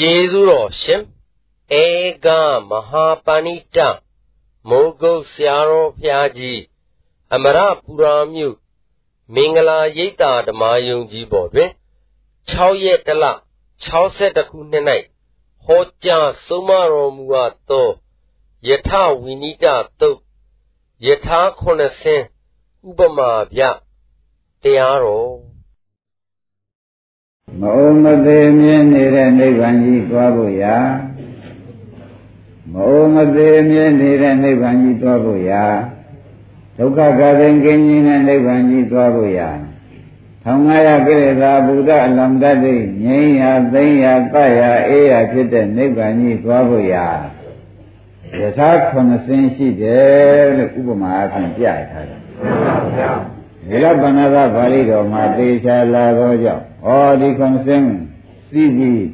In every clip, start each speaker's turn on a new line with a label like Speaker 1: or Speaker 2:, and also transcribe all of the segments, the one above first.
Speaker 1: ကျေးဇူးတော်ရှင်ဧကမဟာပဏိတမိုးကုတ်ဆရာတော်ဘုရားကြီးအမရပူရာမြို့မင်္ဂလာရိပ်သာဓမ္မယုံကြီးပေါ်တွင်6ရက်တလ62ခုနှစ်၌ဟောကြားဆုံးမတော်မူအပ်သောယထဝိနိတသုတ်ယထာခုနှစ်ဆင်းဥပမာဗျတရားတော်
Speaker 2: မအုံမသေးမြင်နေတဲ့နိဗ္ဗာန်ကြီးသွားဖို့ရာမအုံမသေးမြင်နေတဲ့နိဗ္ဗာန်ကြီးသွားဖို့ရာဒုက္ခကသိင်ကင်းခြင်းနဲ့နိဗ္ဗာန်ကြီးသွားဖို့ရာထောင်ငါရကိလေသာဘုဒ္ဓအလံတတ်သိငြိမ်းရာသိမ်းရာတတ်ရာအေးရာဖြစ်တဲ့နိဗ္ဗာန်ကြီးသွားဖို့ရာယထာခုနှစ်ဆင်းရှိတယ်လို့ဥပမာအဖြစ်ပြထားတယ်မှန်ပါဗျာ ဒီလပဏ္ဏသာပါဠိတော်မှာသေချာလာသောကြောင့်ဩဒီခုနှစ်ဆင်းစီးပြီး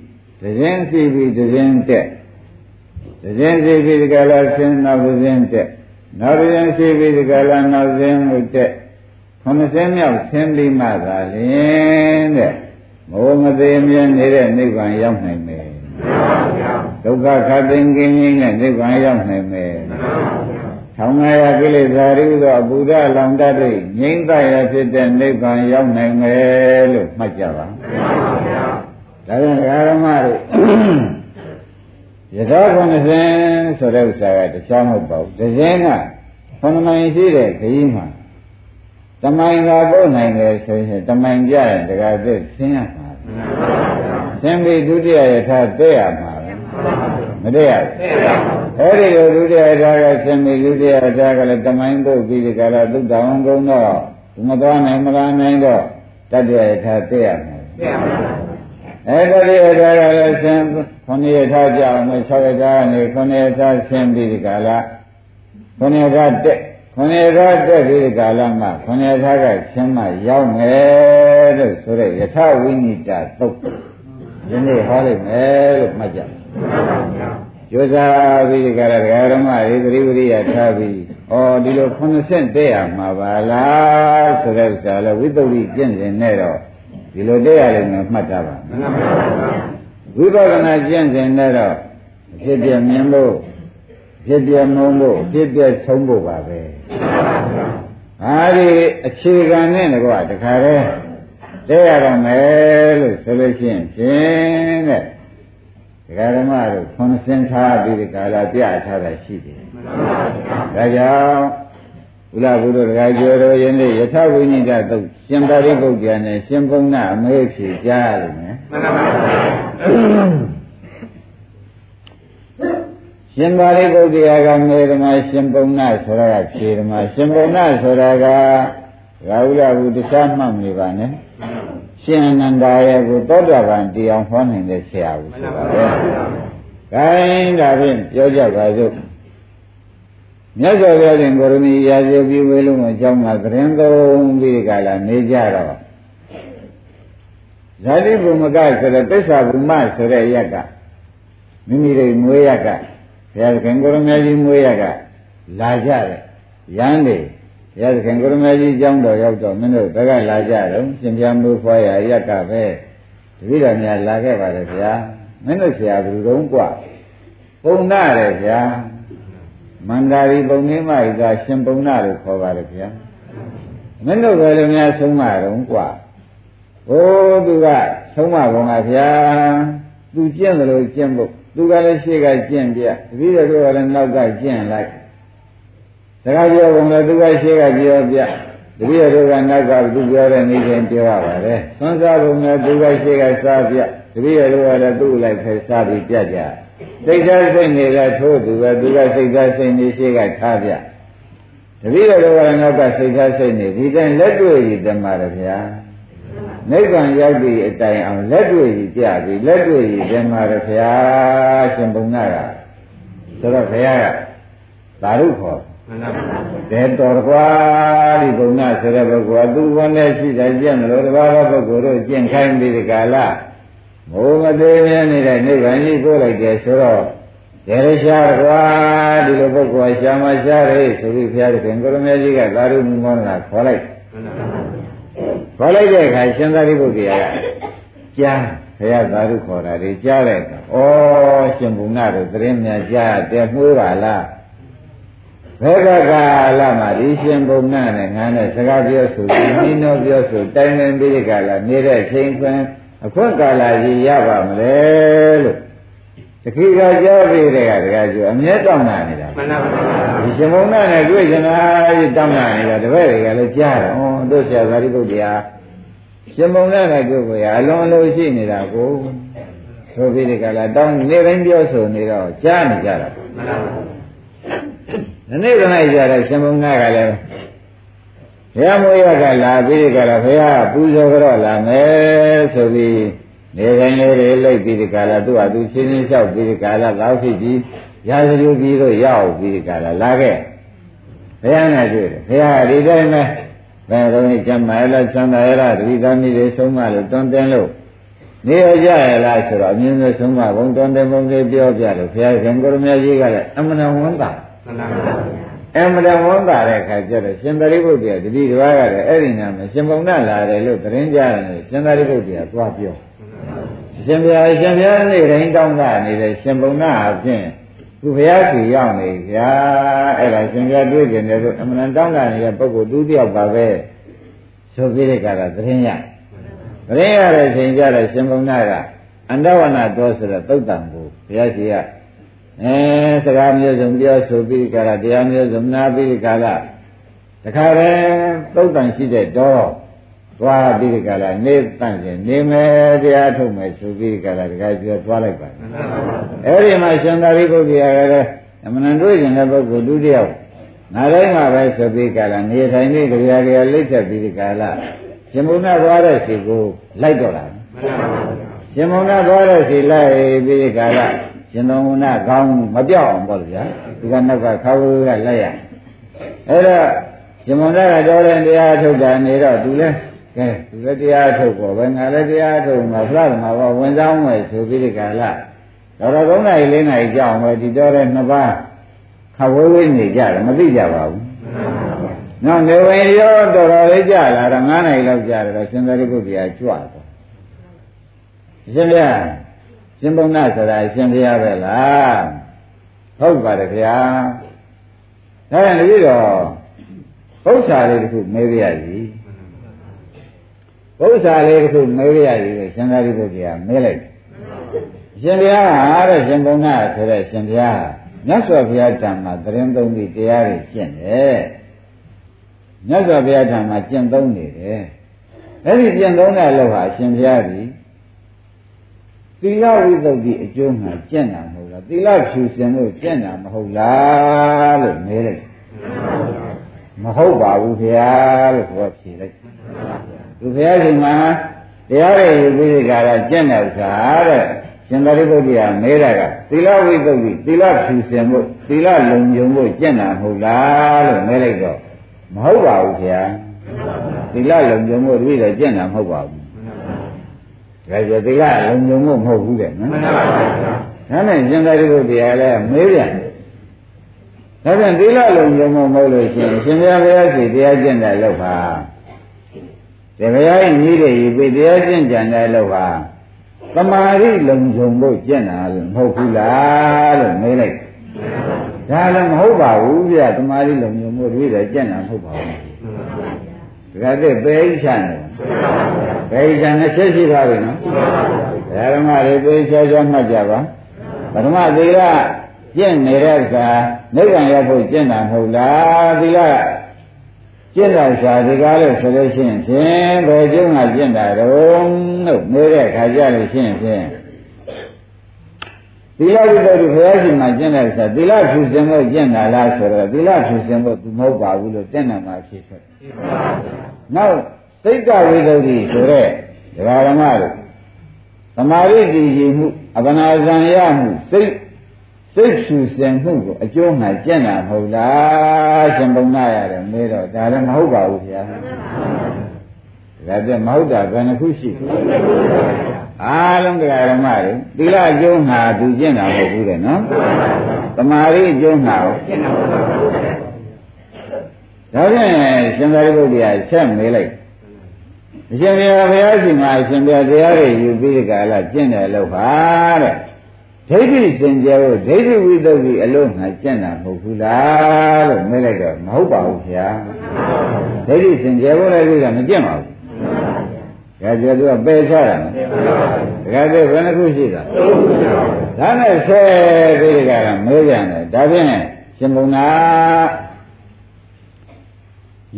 Speaker 2: တရင်စီးပြီးတရင်တက်တရင်စီးပြီးဒီကလာဆင်းနောက်တရင်တက်နောက်တရင်စီးပြီးဒီကလာနောက်ဆင်းကိုတက်ခုနှစ်ဆင်းမြောက်ဆင်းပြီးမှသာလင်တဲ့မောမသေးမြဲနေတဲ့နိဗ္ဗာန်ရောက်နိုင်မယ်ဒုက္ခခတ်သိင်ကင်းခြင်းနဲ့နိဗ္ဗာန်ရောက်နိုင်မယ် ထောင်ငါရကိလေသာရိသောအဘုဒ္ဓလောင်တတ်တဲ့ငြိမ့်သက်ရဖြစ်တဲ့နိဗ္ဗာန်ရောက်နိုင်မယ်လို့မှတ်ကြပါမှန်ပါဗျာဒါကြောင့်ဓမ္မတို့ယထာခုနှစ်စဉ်ဆိုတဲ့ဥစ္စာကတခြားမဟုတ်ပါဘူးတစ်စဉ်ကခုနှစ်မိုင်ရှိတဲ့ခရီးမှာတမိုင်သာပို့နိုင်တယ်ဆိုရင်တမိုင်ကြရင်တကားသက်ဆင်းရမှာဆင်းပြီးဒုတိယယထာတဲ့ရမှာမတဲ့ရ အဲ့ဒီလိုဒုတိယဓာတ်ကဆင်းပြီးဒုတိယဓာတ်ကလည်းတမိုင်းပုတ်ပြီးဒီကရသုတ္တဝံကုံတော့မသွားနိုင်မလာနိုင်တော့တတ္တယထာတဲ့ရမှာအဲ့တတိယဓာတ်ကလည်းဆင်းခုနှစ်ရထားကြအောင်6ရထားကနေခုနှစ်ရထားဆင်းပြီးဒီကလာခုနှစ်ရထားတက်ခုနှစ်ရထားတက်ပြီးဒီကလာမှာခုနှစ်ရထားကဆင်းမှရောက်မယ်လို့ဆိုတဲ့ယထာဝိနိတသုတ်ဒီနေ့ဟောလိုက်မယ်လို့မှတ်ကြ ကျိုးစားပြီးကြရတဲ့ဓမ္မတွေသတိဝရိယထားပြီးဩဒီလို90တဲ့ရမှာပါလားဆိုတဲ့ဥစ္စာလဲဝိသုဒ္ဓိကျင့်စဉ်နဲ့တော့ဒီလိုတဲ့ရတယ်မှမှတ်တာပါမှန်ပါပါဝိပဿနာကျင့်စဉ်နဲ့တော့အဖြစ်ပြမြင်ဖို့ဖြစ်ပြမုံဖို့ဖြစ်ပြဆုံးဖို့ပါပဲဟာဒီအခြေခံနဲ့ကွာတခါတည်းတဲ့ရတော့မယ်လို့ဆိုလို့ရှိရင်ဖြင့်တဲ့ ဒကာဓမ္မတို့ခွန်စင်ထားပြီးဒီကာလပြထားတာရှိတယ်ဒါကြောင့်ဘုရားဘုရားဒကာကျော်တော်ယနေ့ယထဝိနိဒသုတ်ရှင်ပါရိပုတ္တရာနဲ့ရှင်ဘုံနာအမေးဖြေကြားရလိမ့်မယ်မှန်ပါပါရှင်ပါရိပုတ္တရာကမေဓမ္မရှင်ဘုံနာဆိုတာကဖြေဓမ္မရှင်ဘုံနာဆိုတာကရာဟုလဘုတရားမှတ်နေပါနဲ့ ရှင်အနန္ဒာရဲ့ကိုသောတာပန်တရားဟောနိုင်တဲ့ဆရာဘူးဆိုပါပဲ။ခိုင်းဒါဖြင့်ပြောကြပါစို့မြတ်စွာဘုရားရှင်ကိုရမီရာဇဝပြုဝေလုံးအကြောင်းမှာသတင်းသုံးပြီးကြလာနေကြတော့ဇာတိဘုမကဆိုတဲ့တစ္ဆာဘုမဆိုတဲ့ရက်ကမိမိတို့မွေးရက်ကဘုရားရှင်ကိုရမကြီးမွေးရက်ကလာကြတယ်ရန်နေ ဘုရားခင်ကိုရမကြီးကျောင်းတော်ရောက်တော့မင်းတို့ဘက်ကလာကြတော့ရှင်ပြမိုးဖွားရရက်ကပဲတပည့်တော်များလာခဲ့ပါတယ်ဗျာမင်းတို့ဆရာဘယ်လိုတုံးกว่าပုံနာတယ်ဗျာမန္တာရီပုံနေမဤကရှင်ပုံနာလို့ခေါ်ပါတယ်ဗျာမင်းတို့ဘယ်လိုများဆုံးမတော့กว่าဟိုသူကဆုံးမပုံကဗျာသူကျင့်တယ်လို့ကျင့်ဖို့သူကလည်းရှေ့ကကျင့်ပြတပည့်တော်ကလည်းနောက်ကကျင့်လိုက် စကားပြောကုန်လို့သူကရှေ့ကပြောပြတပည့်တော်ကနောက်ကသူပြောတဲ့နေချင်းပြောရပါတယ်သွန်စားကုန်လို့သူကရှေ့ကစားပြတပည့်တော်ကလည်းသူ့လိုက်ခဲစားပြီးပြကြစိတ်သားစိတ်နေကထိုးသူပဲသူကစိတ်သားစိတ်နေရှေ့ကထားပြတပည့်တော်ကလည်းနောက်ကစိတ်သားစိတ်နေဒီတိုင်းလက်တွေ့ရည်တမရဗျာနိဗ္ဗာန်ရောက်ပြီအတိုင်အောင်လက်တွေ့ရည်ကြပြီလက်တွေ့ရည်တမရဗျာရှင်ဘုံနာကဆိုတော့ဘုရားကသာရုခေါ် တဲ့တော်ကွာဒီဘုံနာဆိုတဲ့ပုဂ္ဂိုလ်ကသူဝန်နဲ့ရှိတယ်ကျင့်လို့တပါးသောပုဂ္ဂိုလ်တို့ကျင့်ခိုင်းပြီးဒီကာလမိုးမသေးမြဲနေတဲ့နိဗ္ဗာန်ကြီးကိုလိုက်တယ်ဆိုတော့ဒေရရှာကွာဒီလိုပုဂ္ဂိုလ်ရှာမရှာရဲဆိုပြီးဘုရားသခင်ကိုရမေကြီးကသာရုမောနာခေါ်လိုက်ခေါ်လိုက်တဲ့အခါရှင်သာရိပုတ္တရာကကြားခရသာဓုခေါ်တာတွေကြားတဲ့အခါဩရှင်ဘုံနာတို့သတင်းများကြားတယ်မှုပါလား ဘယ်ကကာလမှာဒီရှင်ဘုံနာနဲ့ငါနဲ့စကားပြောဆိုပြီးနှီးနှောပြောဆိုတိုင်ပင်ပြီးကြလားနေတဲ့ချိန်ခွင်အခွင့်ကာလကြီးရပါမလဲလို့တခိကကြောပြီးတဲ့ကတကယ်ကျအမျက်တောင်းတာနေတာ
Speaker 3: မှန်ပါပါ
Speaker 2: ဒီရှင်ဘုံနာနဲ့တွေ့ကြတာတောင်းတာနေတာတပည့်တွေကလည်းကြားတယ်ဩတို့ဆရာသာရိပုတ္တရာရှင်ဘုံနာနဲ့တွေ့ကိုရအလွန်အလိုရှိနေတာကိုဆိုပြီးဒီကလာတောင်းနေတိုင်းပြောဆိုနေတော့ကြားနေကြတာမှန်ပါပါ ဒီနေ့ကနေ့ကြတဲ့ရှင်ဘုံနာကလည်းဘုရားမိုးရကလာပြီးကြတော့ဘုရားပူဇော်ကြတော့လာမယ်ဆိုပြီးနေတိုင်းလေးတွေလိုက်ပြီးဒီကလာသူ့ဟာသူချင်းချင်းလျှောက်ပြီးဒီကလာလောက်ဖြစ်ပြီးရာဇလူပြီးတော့ရောက်ပြီးဒီကလာလာခဲ့ဘုရားနဲ့တွေ့တယ်ဘုရားဒီတိုင်းပဲဘယ်တော့ကျမ်းမာလားချမ်းသာရလားတတိသမီးတွေဆုံးမလို့တွန်းတင်လို့နေရကြရလားဆိုတော့အမြင်နဲ့ဆုံးမဘုံတွန်းတင်ဘုံလေးပြောပြလို့ဘုရားရှင်ကိုရမကြီးကလည်းအမှန်တော်ဝန်တာ မှန်ပါပါအမှန်တန်ဝန်တာတဲ့ခါကျတော့ရှင်သာရိပုတ္တရာတတိတစ်ပါးကလည်းအဲ့ဒီနာမှာရှင်ပုံနာလာတယ်လို့သတင်းကြတယ်ရှင်သာရိပုတ္တရာသွားပြောရှင်ဘုရားရှင်ဘုရားနေ့တိုင်းတောင်းတာနေတဲ့ရှင်ပုံနာအဖြစ်သူဘုရားစီရောက်နေကြအဲ့ဒါရှင်ဘုရားတွေ့ကြတယ်လို့အမှန်တန်တောင်းတာနေတဲ့ပုဂ္ဂိုလ်သူတယောက်ပါပဲဆိုပြီးတဲ့ကကသတင်းရသတင်းရတဲ့ချိန်ကျတော့ရှင်ပုံနာကအန္တဝနာတော်ဆိုတဲ့သုတ်တံကိုဘုရားရှိခိုး အဲစကားမျိုးစုံပြောဆိုပြီးကြတာတရားမျိုးစုံနာပြီးကြတာတခါတည်းသုတ်တန်ရှိတဲ့တော့သွားပြီးကြတာနေတန့်ခြင်းနေမယ်တရားထုတ်မယ်ဆိုပြီးကြတာတခါပြောသွားလိုက်ပါအဲ့ဒီမှာရှင်သာရိပုတ္တရာကလည်းအမှန်တွေ့ရင်တဲ့ပုဂ္ဂိုလ်ဒုတိယငါတိုင်းမှာပဲဆိုပြီးကြတာနေထိုင်နေကြရကြလိတ်သက်ပြီးကြတာရှင်ဘုရားသွားတဲ့စီကိုလိုက်တော့တာရှင်ဘုရားသွားတဲ့စီလိုက်ပြီးကြတာ ရှင်တော်မူနာကောင်းမပြောက်အောင်ပေါ့ဗျာဒီကနောက်ကခါဝေးကလက်ရအဲ့တော့ရှင်မုန်နာကတော်တဲ့တရားထုတ်တာနေတော့သူလဲကဲသူလည်းတရားထုတ်ပေါ်ပဲငါလည်းတရားထုတ်မှာဖလားမှာပေါ့ဝင်ဆောင်မယ်ဆိုပြီးဒီကလာတော်တော်3နိုင်4နိုင်ကြောင်းပဲဒီတော်တဲ့နှစ်ပါးခါဝေးဝေးနေကြတယ်မသိကြပါဘူးနောက်နေဝင်ရောတော်တော်လေးကြာလာတော့9နိုင်လောက်ကြာတယ်ရှင်သာရိပုတ္တရာကြွသွားရှင်ဗျာ ရှင်ဘုံနာဆိုတာရှင်ဘုရားပဲလားဟုတ်ပါတယ်ခင်ဗျာဒါရင်တပည့်တော်ပု္ပ္ပာလေးတစ်ခုမေးပြရစီပု္ပ္ပာလေးတစ်ခုမေးပြရစီရှင်သာရိပုတ္တရာမေးလိုက်ရှင်ဘုရားဟာတဲ့ရှင်ဘုံနာဆိုတဲ့ရှင်ဘုရားမြတ်စွာဘုရားဓမ္မသရင်သုံးပြီးတရားတွေကျင့်တယ်မြတ်စွာဘုရားဓမ္မကျင့်သုံးနေတယ်အဲ့ဒီကျင့်သုံးတဲ့လောက်ဟာရှင်ဘုရားကြီး သီလဝိသုဒ္ဓိအကျိုးမှာကျင့်တာမဟုတ်လားသီလဖြူစင်လို့ကျင့်တာမဟုတ်လားလို့မေးလိုက်မဟုတ်ပါဘူးခင်ဗျာလို့ပြောဖြေလိုက်သူဘုရားရှင်မှာတရားရည်ယူပြီးကြတာကျင့်တဲ့ဥစ္စာတဲ့ရှင်သာရိပုတ္တရာမေးတာကသီလဝိသုဒ္ဓိသီလဖြူစင်ဖို့သီလလုံခြုံဖို့ကျင့်တာမဟုတ်လားလို့မေးလိုက်တော့မဟုတ်ပါဘူးခင်ဗျာသီလလုံခြုံဖို့တပည့်တော်ကျင့်တာမဟုတ်ပါဘူး ဒါကြသီလလုံုံမှုမဟုတ်ဘူးတဲ့နော်မှန်ပါပါဒါနဲ့ရှင်သာရိပုတ္တရာလည်းမေးပြန်ဒါပြန်သီလလုံုံမှုမဟုတ်လို့ရှိရင်ရှင်ဘုရားဘုရားရှိတရားကျင့်တယ်လို့ပါဒီဘုရားကြီးကြီးတယ်ပြီတရားကျင့်ကြံတယ်လို့ပါသမာဓိလုံုံဖို့ကျင့်တာလို့မဟုတ်ဘူးလားလို့မေးလိုက်ဒါလည်းမဟုတ်ပါဘူးဗျာသမာဓိလုံုံမှုတွေလည်းကျင့်တာမဟုတ်ပါဘူးဒါကတည်းပေဣချာနေ ပေဣချာနှစ်ချက်ရှိသွားပြီနော်ဓမ္မတွေပေဣချာချာမှတ်ကြပါပထမသီလကျင့်နေတဲ့အခါနိဗ္ဗာန်ရောက်ဖို့ကျင့်တာမဟုတ်လားသီလကျင့်တာရှာဒီကားလို့ဆိုလို့ရှိရင်ဖြင့်ဘယ်ကျုံးကကျင့်တာတုံးလို့နေတဲ့အခါကြလို့ရှိရင်ဖြင့်သီလဝိတ္တုဘုရားရှင်မှာကျင့်တဲ့အခါသီလဖြူစင်ဖို့ကျင့်တာလားဆိုတော့သီလဖြူစင်ဖို့သူမဟုတ်ပါဘူးလို့တင့်တယ်မှာဖြေထွက်နောက် စိတ်ကဝိသုဒ္ဓိဆိုတဲ့ဒကာရမတို့သမာဓိတည်ကြည်မှုအပနာဇံရမှုစိတ်စိတ်ဖြူစင်မှုကိုအကျိုးငှာကျင့်တာမဟုတ်လားရှင်ဘုံနာရတယ်မေးတော့ဒါလည်းမဟုတ်ပါဘူးဗျာဒါကြမဟုတ်တာဘယ်နှခုရှိအားလုံးတရားဓမ္မတွေသီလအကျိုးငှာသူကျင့်တာမဟုတ်ဘူးတဲ့နော်သမာဓိအကျိုးငှာကိုကျင့်တာမဟုတ်ပါဘူးဒါဖြင့်ရှင်သာရိပုတ္တရာဆက်မေးလိုက်တ အရှင်ဘုရားဘုရားရှင်ကအရှင်ဘုရားတရားတွေယူပြီးဒီကလာကျင့်တယ်လို့ပါတဲ့ဒိဋ္ဌိစင်ကြယ်ဖို့ဒိဋ္ဌိဝိသုဒ္ဓိအလုံးငါကျင့်တာမဟုတ်ဘူးလားလို့မေးလိုက်တော့မဟုတ်ပါဘူးဗျာဒိဋ္ဌိစင်ကြယ်ဖို့လည်းဒီကမကျင့်ပါဘူးဒါကြောင့်သူကပယ်ချတာနော်ဒါကြတဲ့ဘယ်နှခုရှိတာဒါနဲ့ဆဲပြီးဒီကကမေးပြန်တယ်ဒါဖြင့်ရှင်ဘုံနာ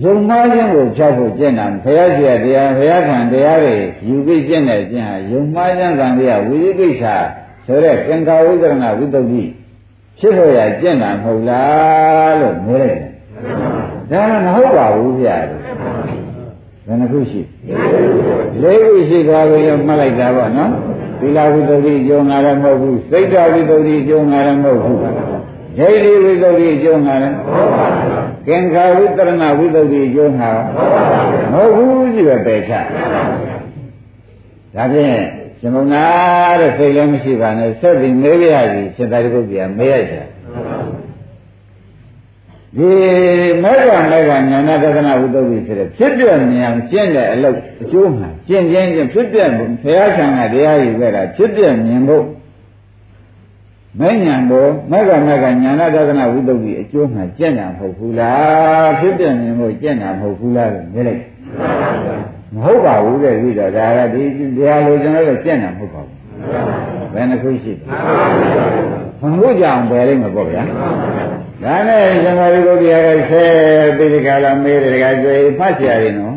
Speaker 2: ယုံမှားခြင်းကိုဖြောက်ဖို့ကျင့်တာဘုရားရှိခိုးတရားဘုရားခံတရားတွေယူပြီးကျင့်တဲ့ကျင့်ဟာယုံမှားခြင်းကံတရားဝိသိကိစ္စဆိုတဲ့ကင်္ကာဝိကရဏဝိတ္တုဖြစ်လို့ရကျင့်တာမဟုတ်လားလို့မေးလိုက်တယ်ဒါကမဟုတ်ပါဘူးဗျာဘယ်နှခုရှိလေးခုရှိသွားပြီမှတ်လိုက်တာပေါ့နော်သီလဝိတ္တုကျုံလာတယ်မဟုတ်ဘူးစိတ်ဓာဝိတ္တုကျုံလာတယ်မဟုတ်ဘူးဒိဋ္ဌိဝိတ္တုကျုံလာတယ်မဟုတ်ပါဘူး ကင်္ခာဝိတရဏဝိသုဒ္ဓိကျိုးဟာမဟုတ်ဘူးကြည့်ပဲပယ်ချဒါဖြင့်ရှင်မုံနာတဲ့စိတ်လည်းမရှိပါနဲ့ဆက်ပြီးမေးရစီရှင်သာရိပုတ္တရာမေးရချာဒီမေဃမေဃညာနာတဒနာဝိသုဒ္ဓိဆိုတဲ့ဖြစ်ပြဉာဏ်ကျင့်တဲ့အလုပ်အကျိုးမှာကျင့်ခြင်းချင်းဖြစ်ပြဘုရားဆံကတရားယူခဲ့တာဖြစ်ပြမြင်ဖို့ မဲ့ညာကိုမက္ကမက္ကညာနာဒသနာဝိတုဒ္ဓိအကျိုးမှကျင့်တာမဟုတ်ဘူးလားဖြစ်ပြမြင်ဖို့ကျင့်တာမဟုတ်ဘူးလားလို့မြင်လိုက်မဟုတ်ပါဘူးတဲ့ပြီးတော့ဒါကဒီတရားလိုကျွန်တော်တို့ကျင့်တာမဟုတ်ပါဘူးဘယ်နှခုရှိလဲဘုံကြောင့်ပဲလိမ့်မှာပေါ့ဗျာဒါနဲ့ဇမရိကုတ်တရားကဆဲပိဋကလာမေးတယ်တကယ်ဆိုဖတ်เสียရင်နော်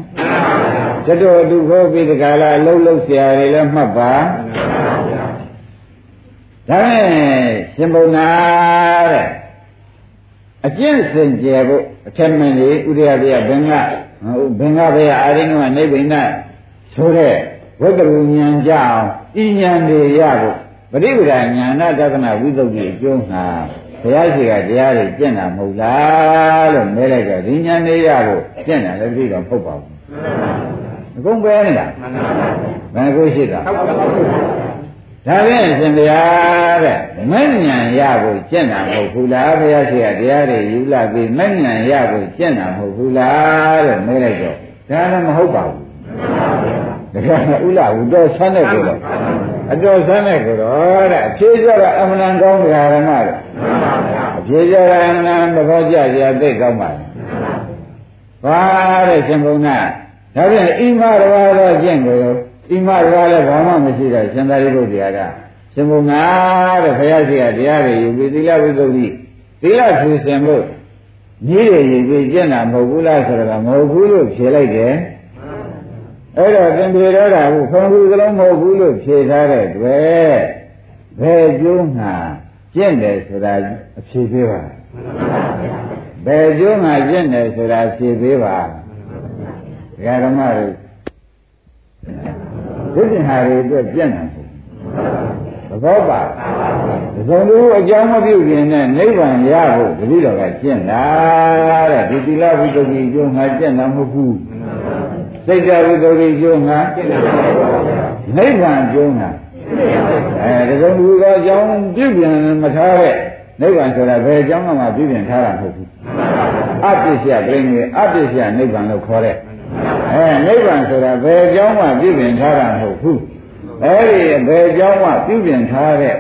Speaker 2: သတ္တဝတုခောပိဋကလာအလုံးလုံးเสียရည်လည်းမှတ်ပါ ဒါနဲ့ရှင်ဘုံနာတဲ့အကျင့်စင်ကြယ်ဖို့အထက်မင်းကြီးဥရိယပြဘင်္ဂဘင်္ဂဘေယအာရိနုကနေဗိဏဆိုတဲ့ဝိတ္တရဉာဏ်ကြအောင်ဤဉာဏ်တွေရဖို့ပရိပဒဉာဏတသနာဝိသုဒ္ဓိအကျိုးငါဘုရားရှိခိုးတရားတွေကျင့်တာမဟုတ်လားလို့မဲလိုက်တော့ဒီဉာဏ်တွေရဖို့ကျင့်တာလည်းပြီးတော့မဟုတ်ပါဘူးအကုန်ပဲနေတာဘယ်ကိုရှိတာ ဒါဖြင့်ရှင်ဘုရားတဲ့မဉ္ဇဉ်ရဖို့ကျင့်တာမဟုတ်ဘူးလားဘုရားရှိခိုးတရားတွေယူလာပြီးမဉ္ဇဉ်ရဖို့ကျင့်တာမဟုတ်ဘူးလားတဲ့မဲလိုက်တော့ဒါလည်းမဟုတ်ပါဘူးဒါကဥလာဝတော်ဆန်းတဲ့ကိုတော့အတော်ဆန်းတဲ့ကိုတော့တဲ့အဖြေကြတာအမှန်ကောင်းကြရမှာတဲ့အဖြေကြတာအမှန်သဘောကျကြသိကောင်းပါလားဘာတဲ့ရှင်ဘုံကဒါပြန်ဣမရဝါတော့ကျင့်ကို ဣမရဝါလည်းဘာမှမရှိတော့ရှင်သာရိပုတ္တရာကရှင်ဘုံကတဲ့ဘုရားရှိခိုးတရားတွေယူပြီးသီလဝိသုဒ္ဓိသီလဖြူစင်ဖို့ကြီးရည်ပြီးကျင့်တာမဟုတ်ဘူးလားဆိုတော့မဟုတ်ဘူးလို့ဖြေလိုက်တယ်အဲ့တော့သင်ပြေတော့တာဘူးခွန်ကူစလုံးမဟုတ်ဘူးလို့ဖြေထားတဲ့တွေ့ဘယ်ကျိုးငါကျင့်တယ်ဆိုတာအဖြေပေးပါဘယ်ကျိုးငါကျင့်တယ်ဆိုတာဖြေပေးပါဒကာဓမ္မတို့ ဒီပြင်ဟာတွေအတွက်ကျင့်တယ်သဘောပါသုံးလူအကြောင်းမပြုခင်နဲ့နိဗ္ဗာန်ရဖို့တတိတော်ကကျင့်တာတဲ့ဒီတိလဝိတ္တိအကျိုးငါကျင့်တာမဟုတ်ဘူးစိတ်ဓာတ်ဝိတ္တိကျိုးငါနိဗ္ဗာန်ကျိုးငါအဲဒီကုံလူကအကြောင်းပြုပြင်မထားတဲ့နိဗ္ဗာန်ဆိုတာဘယ်အကြောင်းမှပြုပြင်ထားတာမဟုတ်ဘူးအပ္ပစ္စယပြိနေအပ္ပစ္စယနိဗ္ဗာန်လို့ခေါ်တဲ့ အဲနိဗ္ဗာန်ဆိုတာဘယ်အကြောင်းမှပြုပြင်ထားတာမဟုတ်ဘူးအဲဒီဘယ်အကြောင်းမှပြုပြင်ထားတဲ့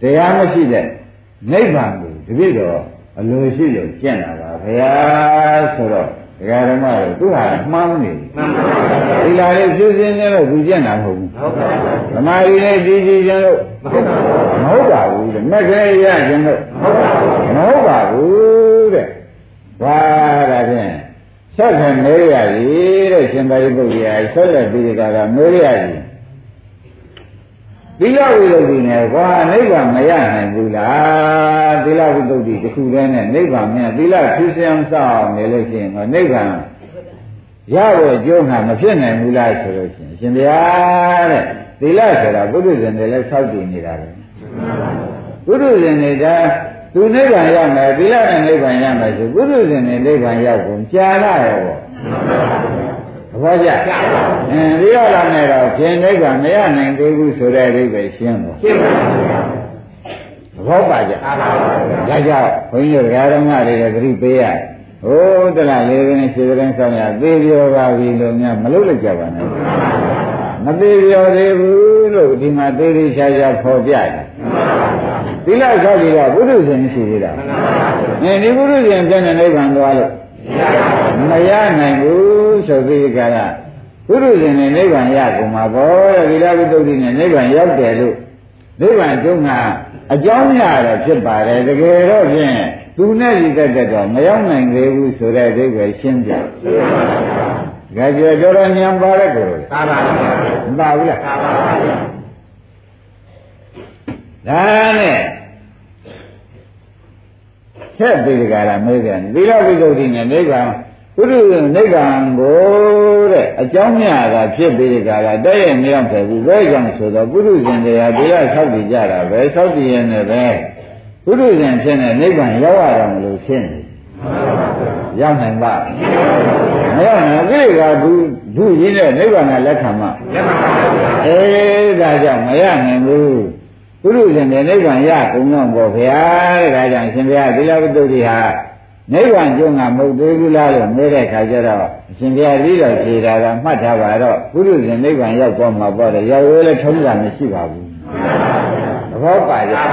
Speaker 2: တရားမရှိတဲ့နိဗ္ဗာန်ကိုတပြည့်တော့အလိုရှိလို့ကျင့်တာပါဗျာဆိုတော့ဒကာဓမ္မတို့သူဟာမှန်းနေဒီလာလေးဖြူစင်းနေလို့သူကျင့်တာမဟုတ်ဘူးဓမ္မရီလေးကြည်ကြည်ခြင်းလို့မဟုတ်ပါဘူးတဲ့မက်ခဲရခြင်းလို့မဟုတ်ပါဘူးတဲ့ဘာဒါဖြင့် ဆက်ခံမေးရည်တဲ့ရှင်သာရိပုတ္တရာဆက်လက်ပြီးကြတာမေးရည်သီလဝိသုဒ္ဓိနဲ့ကွာနိဗ္ဗာန်မရနိုင်ဘူးလားသီလဝိသုဒ္ဓိတစ်ခုတည်းနဲ့နိဗ္ဗာန်မြတ်သီလဖြူစင်အောင်စောင့်နေလို့ရှိရင်တော့နိဗ္ဗာန်ရဖို့အကျိုးငါမဖြစ်နိုင်ဘူးလားဆိုလို့ရှိရင်ရှင်ဗျာတဲ့သီလဆိုတာပုထုဇဉ်တွေလည်းစောင့်တည်နေတာပဲပုထုဇဉ်တွေဒါ သူနိဗ္ဗာန်ရမယ်သီလနဲ့နိဗ္ဗာန်ရမယ်ဆိုပုထုဇဉ်တွေနိဗ္ဗာန်ရောက်ကုန်ကြာလာရောပေါ့ဘောကြအင်းဒီရလာနဲ့တော့ရှင်နိဗ္ဗာန်မရနိုင်သေးဘူးဆိုတဲ့အဓိပ္ပာယ်ရှင်းတော့ရှင်းပါပါသဘောပါကြဒါကြောင့်ဘုန်းကြီးတို့ဓမ္မတွေကဂရိပေးရဟိုးတလားလေးကင်းခြေကင်းဆောင်ရသေပြောပါပြီလို့များမလုပ်လိုက်ကြပါနဲ့မသေးပြောသေးဘူးလို့ဒီမှာသေးသေးချာချာဖော်ပြတယ် သီလဆောက်ပြီးတော့ဘုရုဇဉ်ရှိသေးတာအင်းဒီဘုရုဇဉ်ပြည့်နေနိဗ္ဗာန်သွားလို့မရနိုင်ဘူးဆိုပြီးကြတာဘုရုဇဉ်နဲ့နိဗ္ဗာန်ရကုန်မှာပေါ့တဲ့သီလဝိတ္တုနဲ့နိဗ္ဗာန်ရောက်တယ်လို့နိဗ္ဗာန်ကျုံကအကြောင်းရတယ်ဖြစ်ပါတယ်တကယ်တော့ဖြင့်သူနဲ့ဒီတက်တက်တော့မရောက်နိုင်သေးဘူးဆိုတဲ့အဓိပ္ပာယ်ရှင်းပြ။ကြကြကြောတော်ညံပါတဲ့ကိုယ်
Speaker 3: သာပါပါ
Speaker 2: မပါဘူးလား
Speaker 3: သာပါပါ။
Speaker 2: ဒါနဲ့ဆက်ပြီးကြလားမေးပြန်သီလဝိသုဒ္ဓိနဲ့နိဗ္ဗာန်ပုရိသနိဗ္ဗာန်ကိုတဲ့အကြောင်းများတာဖြစ်ပြီးကြလားတဲ့ရဲ့မရောက်တယ်ဘူးဘယ်ကြောင့်ဆိုတော့ပုရိသင်တရားတရားဆောက်တည်ကြတာပဲဆောက်တည်ရနေပဲပုရိသင်ဖြစ်နေနိဗ္ဗာန်ရောက်ရတော့မလို့ဖြစ်နေရောက်နိုင်ပါမရောက်နိုင်ကိလေသာဘူးသူရင်းတဲ့နိဗ္ဗာန်ကလက်ခံမှ
Speaker 3: လက်ပါပါ
Speaker 2: အေးဒါကြောင့်မရနိုင်ဘူး ပုရုဇဉ်နဲ့နိဗ္ဗာန်ရကုန်တော့ပေါ့ဗျာတဲ့ဒါကြောင့်အရှင်ဘုရားသီလဝတ္တုတွေဟာနိဗ္ဗာန်ကျုံးကမဟုတ်သေးဘူးလားလို့မေးတဲ့ခါကျတော့အရှင်ဘုရားပြီးတော့ဖြေတာကမှတ်ထားပါတော့ပုရုဇဉ်နိဗ္ဗာန်ရောက်သွားမှာပေါ့တယ်ရောက်ရဲလည်းထုံးတာမရှိပါဘူးသဘောပါကြဒါ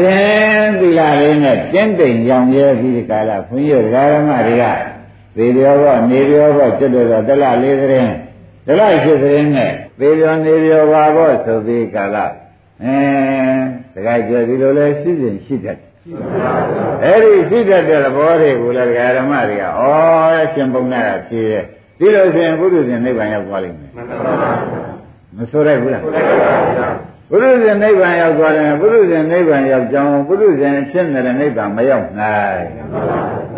Speaker 2: ဖြင့်သီလလေးနဲ့တင်းတိမ်ရောင်ရဲပြီးဒီကာလခွန်ကြီးဓမ္မတွေကသေရောဘောနေရောဘောကျွတ်တော်တလလေးသတင်းတလရှိသတင်းနဲ့သေရောနေရောပါဘောဆိုပြီးကာလ အဲတခါကျဒီလိုလဲရှိစဉ်ရှိတတ်အဲ့ဒီရှိတတ်တဲ့သဘောတွေကိုလည်းဓမ္မတွေကဩအရှင်ပုံနာဖြေတယ်ဒီလိုဆိုရင်ဘုရုရှင်နိဗ္ဗာန်ရောက်သွားလိမ့်မယ်
Speaker 3: မှန်ပါပါ
Speaker 2: မဆိုရဘူးလား
Speaker 3: ဟုတ်ကဲ့ပါ
Speaker 2: ဘုရုရှင်နိဗ္ဗာန်ရောက်သွားတယ်ဘုရုရှင်နိဗ္ဗာန်ရောက်ကြောင်းဘုရုရှင်ဖြစ်နေတဲ့နိဗ္ဗာန်မရောက်နိုင်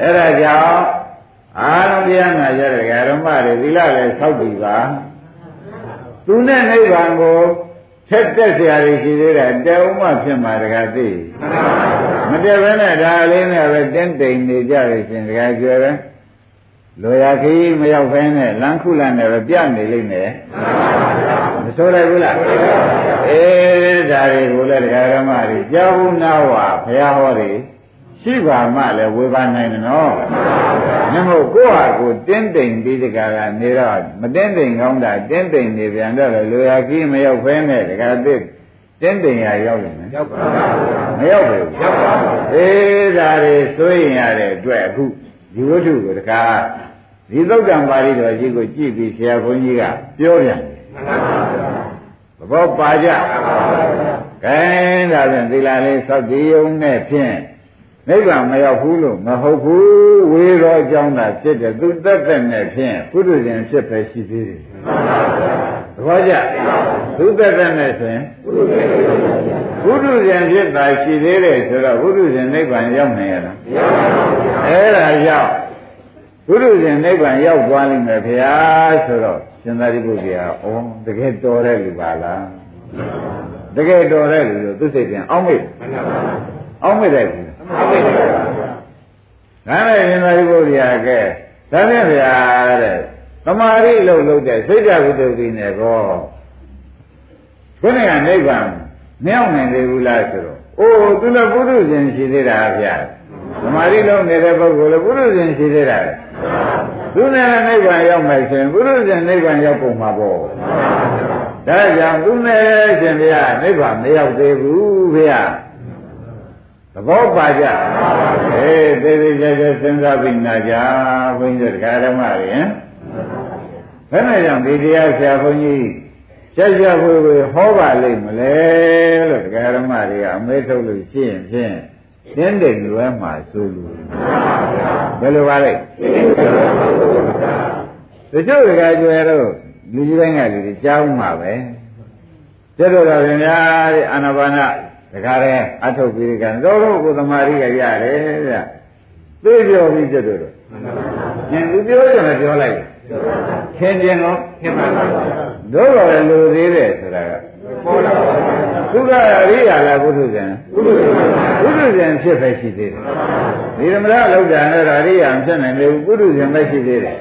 Speaker 2: အဲ့ဒါကြောင့်အာရုံတရားနာကြတဲ့ဓမ္မတွေသီလလည်းဆောက်တည်ပါသူနဲ့နိဗ္ဗာန်ကို ထက်တက်စရာတွေရှိသေးတာတဲဥမဖြစ်မှာတကားသိမတက်ဘဲနဲ့ဒါလေးနဲ့ပဲတင်းတိမ်နေကြရခြင်းတကားကျွယ်ပဲလိုရာခီးမရောက်ဘဲနဲ့လမ်းခုလမ်းနဲ့ပဲပြနေလိမ့်မယ်မဆိုးလိုက်ဘူးလားအေးဒါတွေကိုလည်းတရားဓမ္မတွေကြားဘူးနားဝါဘုရားဟောတွေ ရှိပါမှလည်းဝေဘာနိုင်တယ်နော်မြတ်မို့ကိုယ့်ဟာကိုယ်တင်းတိမ်ပြီးတကားကနေတော့မတင်းတိမ်ကောင်းတာတင်းတိမ်နေပြန်တော့လေလိုရာခီးမရောက်ဖဲနဲ့တကားတစ်တင်းတိမ်ရရောက်နေမယ်
Speaker 3: ရောက်ပါပါ
Speaker 2: မရောက်ဘူး
Speaker 3: ရောက်ပါပါ
Speaker 2: အေးဒါတွေစိုးရင်ရတဲ့အတွက်အခုဒီဝတ္ထုကိုတကားဒီသုတ်တံပါဠိတော်ကြီးကိုကြည့်ပြီးဆရာဘုန်းကြီးကပြောပြန်တယ်
Speaker 3: မှန်ပါပါ
Speaker 2: သဘောပါကြကဲဒါဖြင့်သီလလေးစောက်တည်ုံနဲ့ဖြင့် နိဗ္ဗာန်မရောက်ဘူးလို့မဟုတ်ဘူးဝေရောအကြောင်းသာဖြစ်တယ်သူတက်တက်နဲ့ဖြင့်ပုရိသေဖြစ်ပဲရှိသေးတယ်သဘောကျသူတက်တက်နဲ့ဆိုရင်ဘုရုဇဉ်ဖြစ်တာရှိသေးတယ်ဆိုတော့ဘုရုဇဉ်နိဗ္ဗာန်ရောက်နိုင်ရလားအဲ့ဒါရောက်ဘုရုဇဉ်နိဗ္ဗာန်ရောက်သွားလိမ့်မယ်ခင်ဗျာဆိုတော့ရှင်သာရိပုတ္တရာဩတကယ်တော်တဲ့လူပါလားတကယ်တော်တဲ့လူလို့သူစိတ်ပြန်အောင်းမိတ်
Speaker 3: မှန်ပါပါ
Speaker 2: အောင်းမိတ်တယ်ဘူး
Speaker 3: ဟုတ်ကဲ့ပါ
Speaker 2: ဒါနဲ့ရှင်သာရိပုတ္တရာကဲဒါဖြင့်ဗျာတဲ့သမာဓိလို့လုပ်တဲ့စိတ်ဓာတ်ဝိတ္တုတိနဲ့ကောခုနကနိဗ္ဗာန်မရောက်နိုင်သေးဘူးလားဆိုတော့အိုးသူလည်းပုရုဇဉ်ရှိသေးတာဗျာသမာဓိလုံးနေတဲ့ပုဂ္ဂိုလ်လည်းပုရုဇဉ်ရှိသေးတာလေသူနဲ့လည်းနိဗ္ဗာန်ရောက်မယ်ဆိုရင်ပုရုဇဉ်နိဗ္ဗာန်ရောက်ပုံမှာပေါ့ဒါကြောင့်သူနဲ့ရှင်ဗျာနိဗ္ဗာန်မရောက်သေးဘူးဗျာ သဘောပါကြအေးသေသေးချာချာစဉ်းစားပြီးနာကြဘုန်းကြီးတို့ဓမ္မတွေဟင်ဘယ်နဲ့ကြောင့်ဒီတရားဆရာဘုန်းကြီးဆက်ရဖို့ကိုဟောပါလိမ့်မလဲလို့တရားဓမ္မတွေကအမေးထုတ်လို့ရှိရင်ဖြင့်တင်းတိမ်လွဲမှာဆိုလို့ဘယ်လိုပါလဲတချို့ကကြွယ်တော့လူကြီးတိုင်းကလူတွေကြားဦးမှာပဲကျတော့တော်ဗျာတဲ့အာနာပါန တခါတည်းအထုတ်ပြီးကြတော့တော့ကိုသမာဓိကရတယ်ဗျသိပြောပြီးကျတော့တော့ညင်သူပြောကြတယ်ပြောလိုက်ခင်ကျင်တော့
Speaker 3: ဖြစ်ပါပါ
Speaker 2: တို့တော်လည်းလူသေးတယ်ဆိုတာက
Speaker 3: ပေါ်လာပါ
Speaker 2: သုခအရိယာလားဘုဒ္ဓဇံ
Speaker 3: ဘုရား
Speaker 2: ဘ
Speaker 3: ရှင်ု
Speaker 2: ဒ္ဓဇံဖြစ်ပဲရှိသေးတယ်ဒီဓမ္မရလောက်တာနဲ့တော့အရိယာမဖြစ်နိုင်ဘူးဘုဒ္ဓဇံပဲရှိသေးတယ်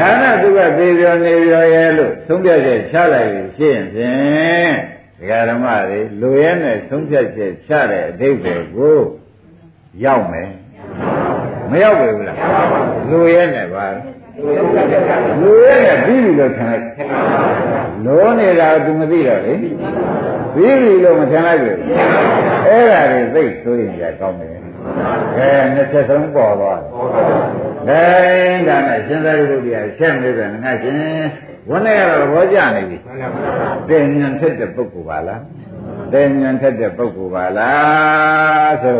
Speaker 2: ဒါနဲ့သူကသေပြောနေပြောရဲလို့သုံးပြချက်ချလိုက်ရင်ရှင်းဖြင့် ဒကာဓမ္မတွေလူရဲနဲ့သုံးပြချက်ချတဲ့အဓိပ္ပာယ်ကိုရောက်မယ်မမရောက်ပဲဘူးလားလူရဲနဲ့ပါလူရဲနဲ့ပြီးပြီလို့ထင်လိုက်လောနေတာက तू မသိတော့လေပြီးပြီလို့မထင်လိုက်ဘူးအဲ့ဒါတွေသိဆိုရင်ကြကောင်းတယ်အဲနှစ်ချက်ဆုံးပေါ်သွားတယ်ဒါနဲ့ရှင်သာရိပုတ္တရာဆက်နေတယ်ငါရှင် ဝန်းနေရတော့ဘောကြနေပြီတင်ဉာဏ်ထက်တဲ့ပုဂ္ဂိုလ်ပါလားတင်ဉာဏ်ထက်တဲ့ပုဂ္ဂိုလ်ပါလားဆို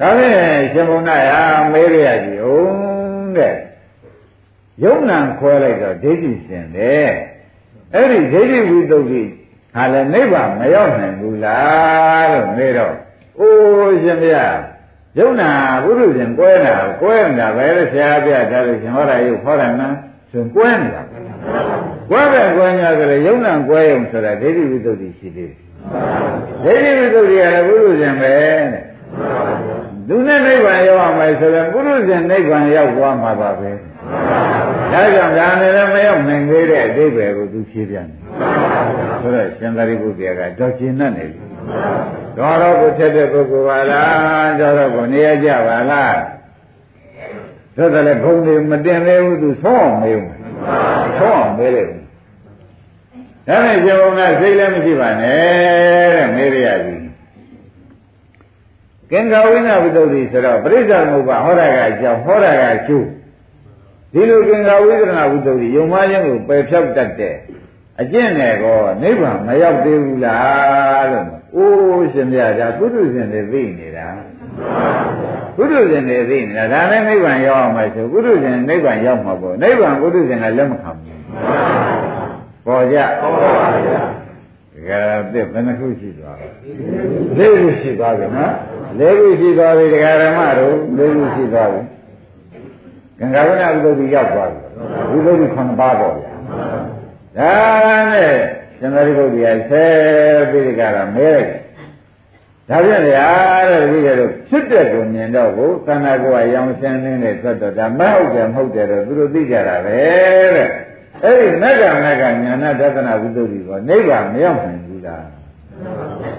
Speaker 2: ဒါဖြင့်ရှင်ဘုံနာရမေးရကြီးဟုတ်တဲ့ယုံနံခွဲလိုက်တော့ဒိဋ္ဌိရှင်တယ်အဲ့ဒီဒိဋ္ဌိဝိသုဒ္ဓိဟာလည်းနိဗ္ဗာန်မရောက်နိုင်ဘူးလားလို့မေးတော့အိုးရှင်ဗျာယုံနာဘုရုရှင်ကွဲတာကွဲနေတာပဲလေဆရာပြထားလို့ရှင်ဟောတာယုတ်ဟောတာန န်းဆိုကွဲနေတာကွဲပဲကွဲညာဆိုလေယုံနာကွဲရုံဆိုတာဒိဋ္ဌိဝိသုဒ္ဓိရှိသေးတယ်ဒိဋ္ဌိဝိသုဒ္ဓိကလည်းဘုရုရှင်ပဲတဲ့သူနဲ့နိဗ္ဗာန်ရောက်အောင်မယ်ဆိုရင်ပုရုဇဉ်နိဗ္ဗာန်ရောက်သွားမှာပါပဲဒါကြောင့်ဒါနဲ့လည်းမရောက်နိုင်သေးတဲ့အတိပ္ပယ်ကိုသူဖြေပြန်တယ်ဆိုတော့ရှင်သာရိပုတ္တရာကတော့ကျင်တတ်နေပြီတော်တော့ကိုထက်တဲ့ပုဂ္ဂိုလ်ပါလားတော်တော့ကိုနေရကြပါလား သို့တယ်လည်းဘုံတွေမတင်သေးဘူးသူဆောင်းအောင်မေးဦးဆောင်းအောင်မေးလိုက်ဦးဒါနဲ့ရှင်ဘုံကစိတ်လည်းမရှိပါနဲ့တဲ့မေးရရပြီကင်္ဂဝိနဝိတ္တုဆိုတော့ပရိစ္ဆာမုပ္ပါဟောတာကအကြောင်းဟောတာကကျိုးဒီလိုကင်္ဂဝိသရဏဝိတ္တုယုံမခြင်းကိုပယ်ဖြောက်တတ်တဲ့အကျင့်နဲ့ကောနိဗ္ဗာန်မရောက်သေးဘူးလားလို့အိုးရှင်ပြဒါပုထုဇဉ်တွေသိနေတာ ပုထုဇဉ်တွေသိနေတာဒါနဲ့နိဗ္ဗာန်ရောက်အောင်မယ်ဆိုပုထုဇဉ်နိဗ္ဗာန်ရောက်မှာပေါ့နိဗ္ဗာန်ပုထုဇဉ်ကလက်မခံဘူးပေါ်ကြပေါ်ပါပါဗျာကဲပြဘယ်နှခုရှိသွားလဲလေးခုရှိသွားပြီနော်လေးခုရှိသွားပြီတရားဓမ္မတို့လေးခုရှိသွားပြီကံကဝနာဝိသုဒ္ဓိရောက်သွားပြီဝိသုဒ္ဓိ9ပါးပေါ့ဗျာဒါနဲ့ရှင်သာရိပုတ္တရာဆဲပြီးဒီကရမဲလိုက် ဒါဖြင့်ဗျာတဲ့ဒီကတော့ဖြစ်တဲ့ကိုမြင်တော့ကိုသန္တာကိုယ်ကရောင်ရှင်းနေတဲ့ထွက်တော့ဒါမဟုတ်တယ်မဟုတ်တယ်တော့သူတို့သိကြတာပဲတဲ့အဲ့ဒီမက္ကမက္ကညာနာဒသနာဝိသုဒ္ဓိကနိဗ္ဗာန်မရောက်နိုင်ဘူးလား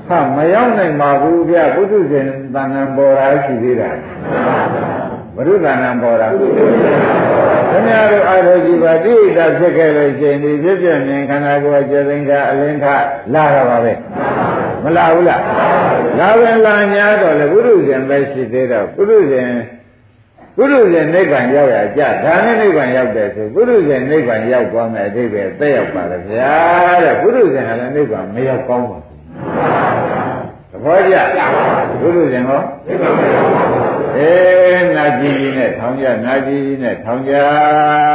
Speaker 2: ဟာမရောက်နိုင်ပါဘူးဗျဘုသူရှင်သံဃာပေါ်တာရှိသေးတာ ဘုရုသဏ္ဍာန်ပေါ်တာခင်ဗျားတို့အာရုံကြည့်ပါတိဋ္ဌဖြစ်ခဲ့လို့ရှိရင်ဒီဖြစ်ပြမြင်ခန္ဓာကိုယ်ကျေသိင်္ဂအလင်းထလာတော့ပါပဲမလာဘူးလားလာဝင်လာညာတော့လေဘုရုရှင်ပဲရှိသေးတော့ဘုရုရှင်ပုရုဇဉ်နိဗ္ဗာန်ရောက်ရကြဒါနဲ့နိဗ္ဗာန်ရောက်တယ်ဆိုပုရုဇဉ်နိဗ္ဗာန်ရောက်သွားမယ်အဓိပ္ပာယ်သက်ရောက်ပါလေဗျာတဲ့ပုရုဇဉ်ကလည်းနိဗ္ဗာန်မရောက်ကောင်းပါဘူးသဘောကျပုရုဇဉ်ဟောနိဗ္ဗာန်မရောက်ပါဘူး အေးနာကြည်ကြီးနဲ့ထောင်ကြနာကြည်ကြီးနဲ့ထောင်ကြ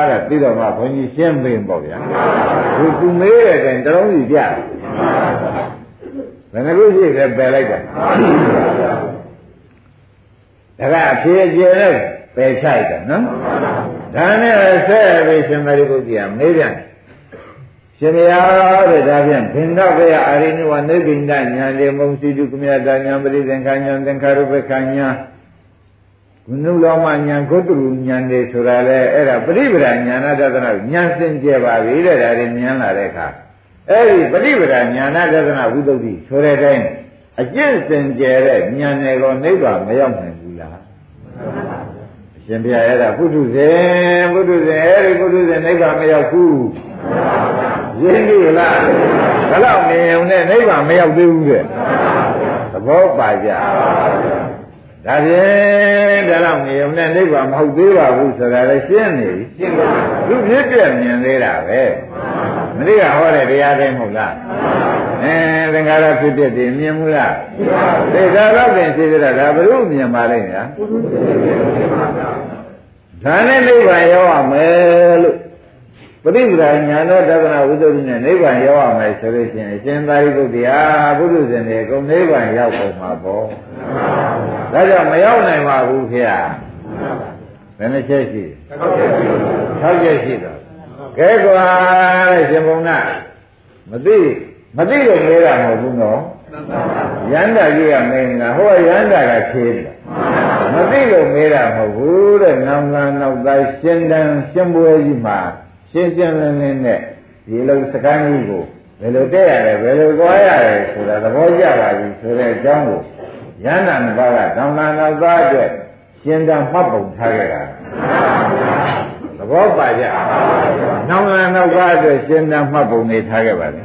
Speaker 2: တဲ့ပြီးတော့မှဘုန်းကြီးရှင်းပေးပေါ့ဗျာသူသူမေးတဲ့တိုင်တလုံးကြီးပြဘယ်နှခုရှိတယ်ပယ်လိုက်တာဒါကအဖြေကျေနဲ့ပယ်ချိုက်တယ်နော်ဒါနဲ့ဆက်ပြီးရှင်မရိပုတ္တိယမေးပြန်ရှင်ဘုရားတဲ့ဒါဖြင့်ဘင်္ဂဝေယအာရိနဝနိဗ္ဗိန္ဒညာလေမုံစီတုကမြတာညာပရိသင်္ခာညာသင်္ခါရုပ္ပခာညာ ဘုနုလောမညာဂုတ္တရညာတွေဆိုတာလေအဲ့ဒါပရိပဒညာနာတသနာညာစင်ကြပါပြီတဲ့ဒါတွေဉာဏ်လာတဲ့အခါအဲ့ဒီပရိပဒညာနာတသနာဝိသုဒ္ဓိဆိုတဲ့အတိုင်းအကျင့်စင်ကြဲတဲ့ဉာဏ်တွေကိုနိဗ္ဗာန်မရောက်နိုင်ဘူးလားရှင်ဘုရားအဲ့ဒါပုထုဇဉ်ပုထုဇဉ်အဲ့ဒီပုထုဇဉ်နိဗ္ဗာန်မရောက်ဘူးရင်းပြီလားဘယ်တော့မြင်ုံနဲ့နိဗ္ဗာန်မရောက်သေးဘူးတဲ့သဘောပါကြ ဒါဖြင့်ဒါတော့မြင်ုံနဲ့နိဗ္ဗာန်မဟုတ်သေးပါဘူးဆိုတာလည်းရှင်းနေပြီရှင်းပါဘူးသူဖြစ်ပြမြင်သေးတာပဲမနေ့ကဟောတဲ့တရားတိုင်းမဟုတ်လားအဲသင်္ခါရဖြစ်ဖြစ်တည်မြင်မှုလားသိတာတော့ပြင်ရှိသေးတာဒါဘုရုမြင်ပါလိမ့်ညာဒါနဲ့နိဗ္ဗာန်ရောက်ရမယ်လို့ပရိပဒါညာတော်တက္ကနာဝိသုဒ္ဓိနဲ့နိဗ္ဗာန်ရောက်ရမယ်ဆိုလို့ရှိရင်အရှင်သာရိပုတ္တရာဘုရုဇဉ်တွေအကုန်နိဗ္ဗာန်ရောက်ပုံမှာပေါ့ ဒါကြောင့်မရောက်နိုင်ပါဘူးခင်ဗျာဘယ်နှချက်ရှိ၆ချက်ရှိတော့ကဲကွာတဲ့ရှင်ဘုံကမသိမသိလို့မေးတာမဟုတ်ဘူးနော်ရန္တာကြီးကမင်းကဟိုကရန္တာကဖြေးတယ်မသိလို့မေးတာမဟုတ်ဘူးတဲ့နောင်ကနောက်သားရှင်းတန်းရှင်းပွဲကြီးမှာရှင်းရှင်းလင်းလင်းနဲ့ဒီလိုစကမ်းကြီးကိုဘယ်လိုတက်ရတယ်ဘယ်လိုသွားရတယ်ဆိုတာသဘောကျပါပြီဆိုတဲ့အကြောင်းကို ရန္တာနှစ်ပါးကနောင်ကနောက်သားအတွက်ရှင်သာမှတ်ပုံထားခဲ့တာသဘောပါကြနောင်လာနောက်ကားအတွက်ရှင်သာမှတ်ပုံနေထားခဲ့ပါလေ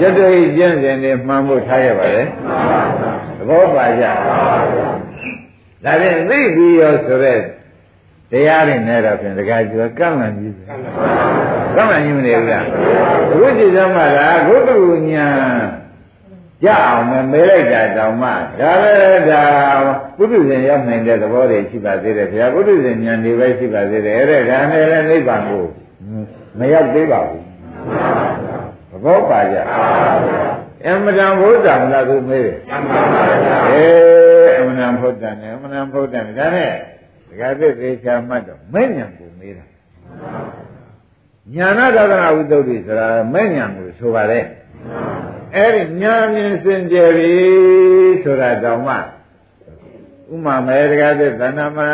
Speaker 2: ရတ္တိကျင့်စဉ်တွေမှန်ဖို့ထားခဲ့ပါလေသဘောပါကြဒါဖြင့်သိပြီးရောဆိုရက်တရားတွေနဲ့တော့ဖြင့်တခါကျော်ကန့်လန့်ကြီးပဲကန့်လန့်ကြီးမနေဘူးလားဘုရားကြည်စမ်းမှာလားဘုဒ္ဓညာ ကြအောင်မမေးလိုက်တာတောင်မှဒါလည်းဒါပုထုဇဉ်ရောက်နိုင်တဲ့သဘောတွေရှိပါသေးတယ်ဗျာပုထုဇဉ်ဉာဏ်တွေပဲရှိပါသေးတယ်အဲ့ဒါနဲ့လည်းနိဗ္ဗာန်ကိုမရောက်သေးပါဘူးသဘောပါကြအမှန်တန်ဘုရားမလားသူမေးတယ်အေးအမှန်တန်ဘုရားနဲ့အမှန်တန်ဘုရားနဲ့ဒါနဲ့ဒကာသစ်သေးချာမှတ်တော့မဲ့ဉာဏ်ကိုမေးတာညာနာဒသနာဝိသုဒ္ဓိဆိုတာမဲ့ဉာဏ်ကိုဆိုပါတယ် အဲ့ဒီညာမြင်စင်ကြယ်ပြီဆိုတာတောင်မှဥမာမဲတကားတဲ့သဏ္ဍာန်မှာ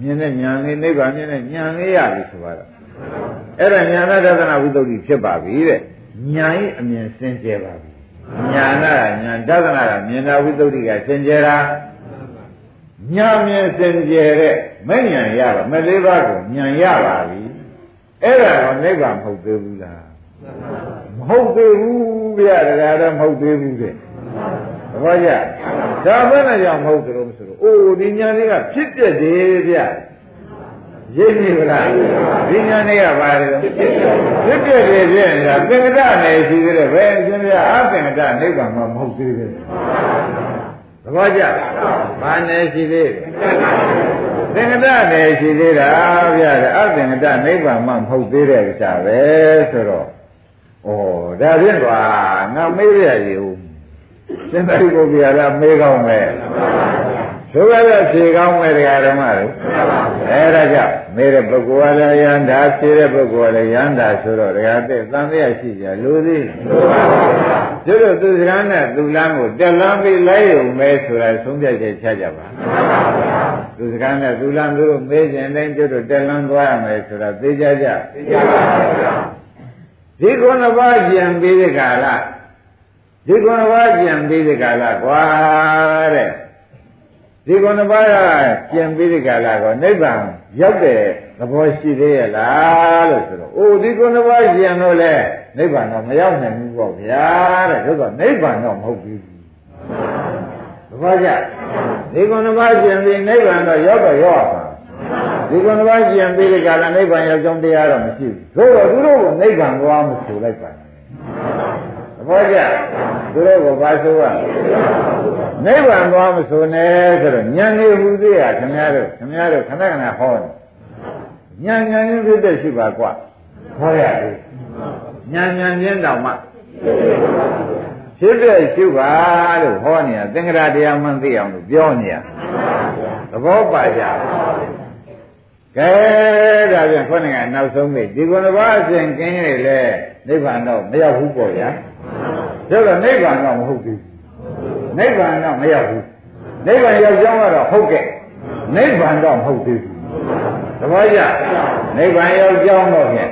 Speaker 2: မြင်တဲ့ညာလေးနိဗ္ဗာန်မြင်တဲ့ညာလေးရပြီဆိုတော့အဲ့ဒါညာနာဒသနာဝိသုဒ္ဓိဖြစ်ပါပြီတဲ့ညာဤအမြင်စင်ကြယ်ပါပြီညာနာညာဒသနာကမြင်တာဝိသုဒ္ဓိကစင်ကြယ်တာညာမြင်စင်ကြယ်တဲ့မဲ့ညာရပါမလေးပါးကိုညာရပါပြီအဲ့ဒါတော့နိဗ္ဗာန်မဟုတ်သေးဘူးလားမဟုတ်သေးဘူး ဗျာတရားတော့မဟုတ်သေးဘူးတဲ့သဘောကျဒါဘယ်နဲ့ကြောင့်မဟုတ်ကြလို့ဆိုတော့အိုးဒီညာလေးကဖြစ်ပြတယ်ဗျာရိပ်နေဗလားဒီညာလေးကဘာလဲဖြစ်ပြတယ်ပြနေတာသင်္ကတနယ်ရှိသေးတယ်ဘယ်အရှင်ဗျာအသင်္ကတနိဗ္ဗာန်မှာမဟုတ်သေးဘူးသဘောကျဘာနယ်ရှိသေးသင်္ကတနယ်ရှိသေးတာဗျာအသင်္ကတနိဗ္ဗာန်မှာမဟုတ်သေးတဲ့ဥစ္စာပဲဆိုတော့ ဩဒါဖြင့်ကွာငါမေးရရည်ဦးသင်္သာရိပုတ္တရာကမေးကောင်းမယ်ဆိုရတဲ့ဖြေကောင်းမယ်တရားဓမ္မတွေအဲဒါကြောင့်မေးတဲ့ပုဂ္ဂိုလ်ကလည်းယန္တာဖြေတဲ့ပုဂ္ဂိုလ်ကလည်းယန္တာဆိုတော့တရားသိသံသရရှိကြလူသည်တို့တို့သူစကားနဲ့သူလမ်းကိုတက်လမ်းပြီးလိုက်ရုံပဲဆိုတာသုံးပြချက်ချကြပါသူစကားနဲ့သူလမ်းတို့မေးခြင်းတိုင်းတို့တို့တက်လမ်းသွားရမယ်ဆိုတာသိကြကြသိကြပါဘူး ဒီကုဏဘာကျင်ပြီးတဲ့ကာလဒီကုဏဘာကျင်ပြီးတဲ့ကာလကွာတဲ့ဒီကုဏဘာကကျင်ပြီးတဲ့ကာလကောနိဗ္ဗာန်ရောက်တဲ့သဘောရှိသေးရဲ့လားလို့ဆိုတော့အိုးဒီကုဏဘာကျင်တော့လေနိဗ္ဗာန်တော့မရောက်နိုင်ဘူးပေါ့ဗျာတဲ့ဒါဆိုနိဗ္ဗာန်တော့မဟုတ်ဘူးသဘောကျဒီကုဏဘာကျင်ပြီးနိဗ္ဗာန်တော့ရောက်တော့ရောက်ပါ ဒီကုဏဘာကြည်ပြီးဒီကလာနိဗ္ဗာန်ရောက်ကြောင်းတရားတော့မရှိဘူးသို့တော့သူတို့ကနိဗ္ဗာန်သွားမဆိုလိုက်ပါနဲ့သဘောကျသူတို့ကဘာဆိုရနိဗ္ဗာန်သွားမဆိုနဲ့ဆိုတော့ဉာဏ်နေဟူသေးရခင်ဗျားတို့ခင်ဗျားတို့ခဏခဏဟောဉာဏ်ဉာဏ်ချင်းဖြစ်တဲ့ရှိပါကွာဟောရတယ်ဉာဏ်ဉာဏ်ချင်းတောင်မှဖြစ်တဲ့ရှိပါလို့ဟောနေတာသင်္ကရာတရားမှန်သိအောင်လို့ပြောနေရသဘောပါကြ ကဲဒါပြန်ခေါင်းကနောက်ဆုံးပြီဒီကုဏဘာအစဉ်ကင်းရလေနိဗ္ဗာန်တော့မရောက်ဘူးပေါ့ဗျာဒါတော့နိဗ္ဗာန်တော့မဟုတ်ဘူးနိဗ္ဗာန်တော့မရောက်ဘူးနိဗ္ဗာန်ရောက်ကြောင်းကတော့ဟုတ်ကဲ့နိဗ္ဗာန်တော့မဟုတ်သေးဘူးသဘောကျနိဗ္ဗာန်ရောက်ကြောင်းတော့ဖြင့်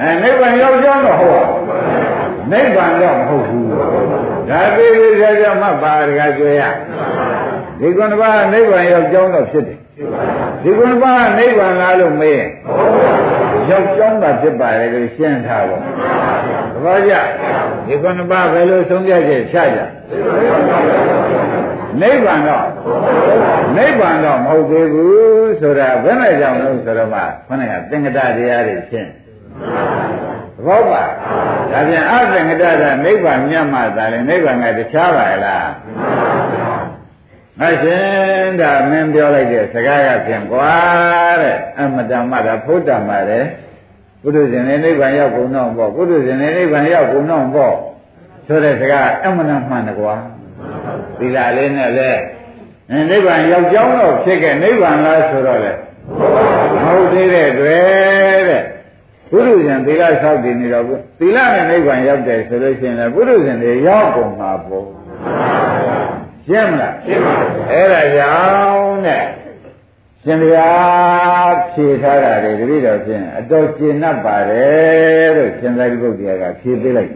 Speaker 2: အဲနိဗ္ဗာန်ရောက်ကြောင်းတော့ဟုတ်ပါနိဗ္ဗာန်တော့မဟုတ်ဘူးဒါသေးသေးကြကြမှပါတကားကျွေရဒီကုဏဘာနိဗ္ဗာန်ရောက်ကြောင်းတော့ဖြစ်တယ် ဒီကုဏပါနိဗ္ဗာန်လားလို့မေးရင်ရောက်ကြောင်းတာဖြစ်ပါတယ်လို့ရှင်းထားပါသဘောကျဒီကုဏပါဘယ်လိုဆုံးဖြတ်ချက်ချကြနိဗ္ဗာန်တော့နိဗ္ဗာန်တော့မဟုတ်သေးဘူးဆိုတာဘယ်နဲ့ကြောင့်လို့ဆိုတော့မှခொနဲ့ကသင်္ကတတရားတွေရှင်းသဘောပါဒါပြန်အသင်္ကတကနိဗ္ဗာန်မြတ်မှသာလေနိဗ္ဗာန်ကတခြားပါလား အရှင်ဒါမင်းပြောလိုက်တဲ့စကားကဖြင့်ကွာတဲ့အမတမတာဖုဒ္ဓမှာတယ်ပုထုဇဉ်နဲ့နိဗ္ဗာန်ရောက်ကုန်တော့ပေါ့ပုထုဇဉ်နဲ့နိဗ္ဗာန်ရောက်ကုန်တော့ပေါ့ဆိုတဲ့စကားအမှန်မှန်တကွာသီလလေးနဲ့လေနိဗ္ဗာန်ရောက်ကြောင်းတော့ဖြစ်ခဲ့နိဗ္ဗာန်လားဆိုတော့လေမဟုတ်သေးတဲ့တွေ့တဲ့ပုရုဇဉ်သီလဆောက်တည်နေတော့သီလနဲ့နိဗ္ဗာန်ရောက်တယ်ဆိုလို့ရှိရင်လည်းပုရုဇဉ်တွေရောက်ကုန်မှာပေါ့ ရှင်းမလားရှင်းပါပြီအဲ့ဒါကြောင့်တဲ့ရှင်ဘုရားဖြေထားတာတွေတပည့်တော်ဖြင့်အတော်ကျင့်납ပါတယ်လို့ရှင်သာရိပုတ္တရာကဖြေပေးလိုက်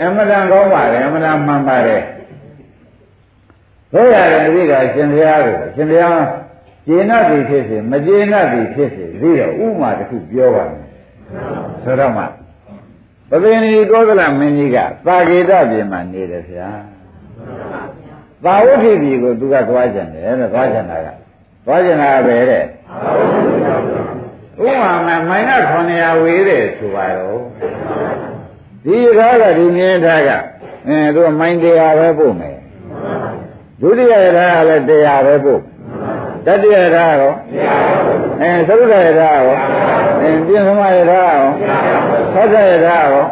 Speaker 2: အမှန်တန်ကောင်းပါတယ်အမှန်တန်မှန်ပါတယ်ဘဆိုရတယ်တပည့်တော်ရှင်ဘုရားကိုရှင်ဘုရားကျေနပ်ပြီဖြစ်စေမကျေနပ်ပြီဖြစ်စေပြီးတော့ဥမာတစ်ခုပြောပါမယ်ဆိုတော့မှပ သိဏီကောသလမင်းကြီးကသာကေတပြင်မှာနေတယ်ဗျာသာဝတိပြည်ကိုသူကသွားကြတယ်တဲ့သွားကြတာကသွားကြတာပဲတဲ့ဥမာမမိုင်က900ဝေးတယ်ဆိုပါတော့ဒီကားကဒီမြင်းထားကအဲသူကမိုင်တရားပဲပို့မယ်ဒုတိယထားကလည်းတရားပဲပို့တတိယထားရော အဲသုဒ္ဓယထားရောအဲပြင်သမယထားရောသတ္တယထားရော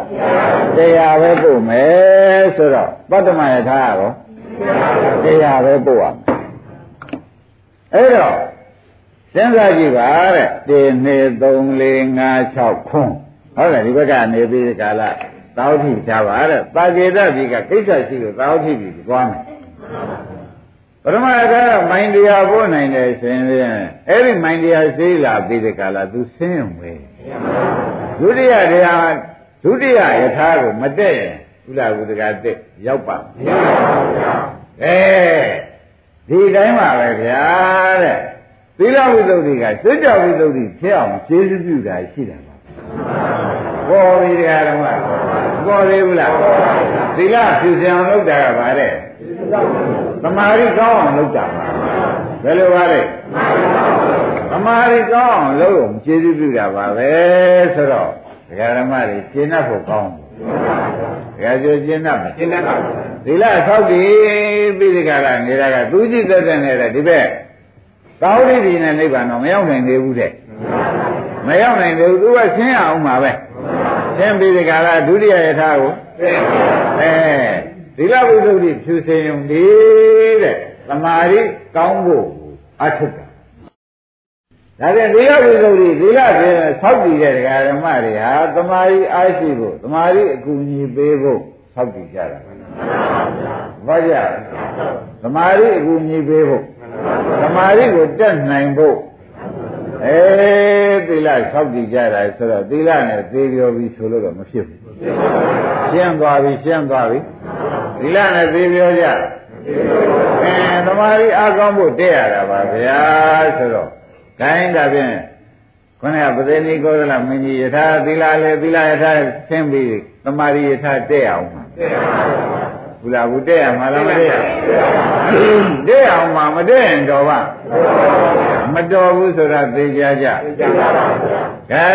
Speaker 2: တရားပဲပို့မယ်ဆိုတော့ပတ္တမယထားရောတရားပဲပို့ရမယ်အဲ့တော့စဉ်းစားကြည့်ပါတဲ့1 2 3 4 5 6ခွန်းဟုတ်တယ်ဒီဘက်ကနေပြီးကာလသာဝတိထားပါတဲ့ပါကေတပြီကကိစ္စရှိလို့သာဝတိပြီသွားမယ် ပရမအကမိုင်းတရားပို့နိုင်တယ်ရှင်ဖြင့်အဲ့ဒီမိုင်းတရားစေးလာပြီးတဲ့ကာလသူဆင်းရုံပဲဒုတိယတရားဒုတိယယထာကိုမတက်ရင်ဥလာဝုဒကတက်ရောက်ပါမရပါဘူးဗျာအဲဒီတိုင်းပါပဲဗျာတဲ့သီလဝိသုဒ္ဓိကစွကြဝိသုဒ္ဓိဖြစ်အောင်ကျေးဇူးပြုတာရှိတယ်ပါပေါ်ပြီတရားဓမ္မပေါ်သေးဘူးလားသီလဖြူစင်အောင်လုပ်တာကဗါတဲ့ သမာဓိကောင်းအောင်လုပ်တာပါဘယ်လိုပါလဲသမာဓိကောင်းအောင်လုပ်အောင်ကျေးဇူးပြုတာပါပဲဆိုတော့ဒကာဓမ္မတွေရှင်းတတ်ဖို့ကောင်းတယ်ဒကာကျော်ရှင်းတတ်မယ်ရှင်းတတ်ပါသီလဆောက်တည်ပြီးဒီကရနေတာကသူကြည့်သက်သက်နေတဲ့ဒီဘက်သာဝတိပြည်နဲ့နိဗ္ဗာန်တော့မရောက်နိုင်သေးဘူးတဲ့မရောက်နိုင်သေးဘူးသူကရှင်းအောင်ပါပဲရှင်းပြီးဒီကရဒုတိယယထာကိုအဲ သီလဝိသုဒ္ဓိဖြူစင်ုံဒီတဲ့သမာဓိကောင်းဖို့အထုတာဒါပြန်သီလဝိသုဒ္ဓိသီလဆိုဆောက်တည်တဲ့ဒကာဓမ္မတွေဟာသမာဓိအားရှိဖို့သမာဓိအကူအညီပေးဖို့ဆောက်တည်ကြတာဘာကြသမာဓိအကူအညီပေးဖို့သမာဓိကိုတက်နိုင်ဖို့အဲသီလဆောက်တည်ကြတာဆိုတော့သီလနဲ့သေပြောပြီးဆိုလို့တော့မဖြစ်ဘူးရှင်းသွားပြီရှင်းသွားပြီ သီလနဲ့သေပြောကြအဲသမာဓိအားကောင်းဖို့တည့်ရတာပါဗျာဆိုတော့ခိုင်းတာဖြင့်ခொနကပသေနိကောသလမင်းကြီးယထာသီလလည်းသီလယထာဆင်းပြီးသမာဓိယထာတည့်အောင်ပါတည့်အောင်ပါဘုရားဘုတဲ့ရမှာလားမတဲ့ရတဲ့အောင်မှာမတဲ့ရင်တော်ပါ မတော်ဘူးဆိုတာသိကြကြသိကြပါပါဘုရား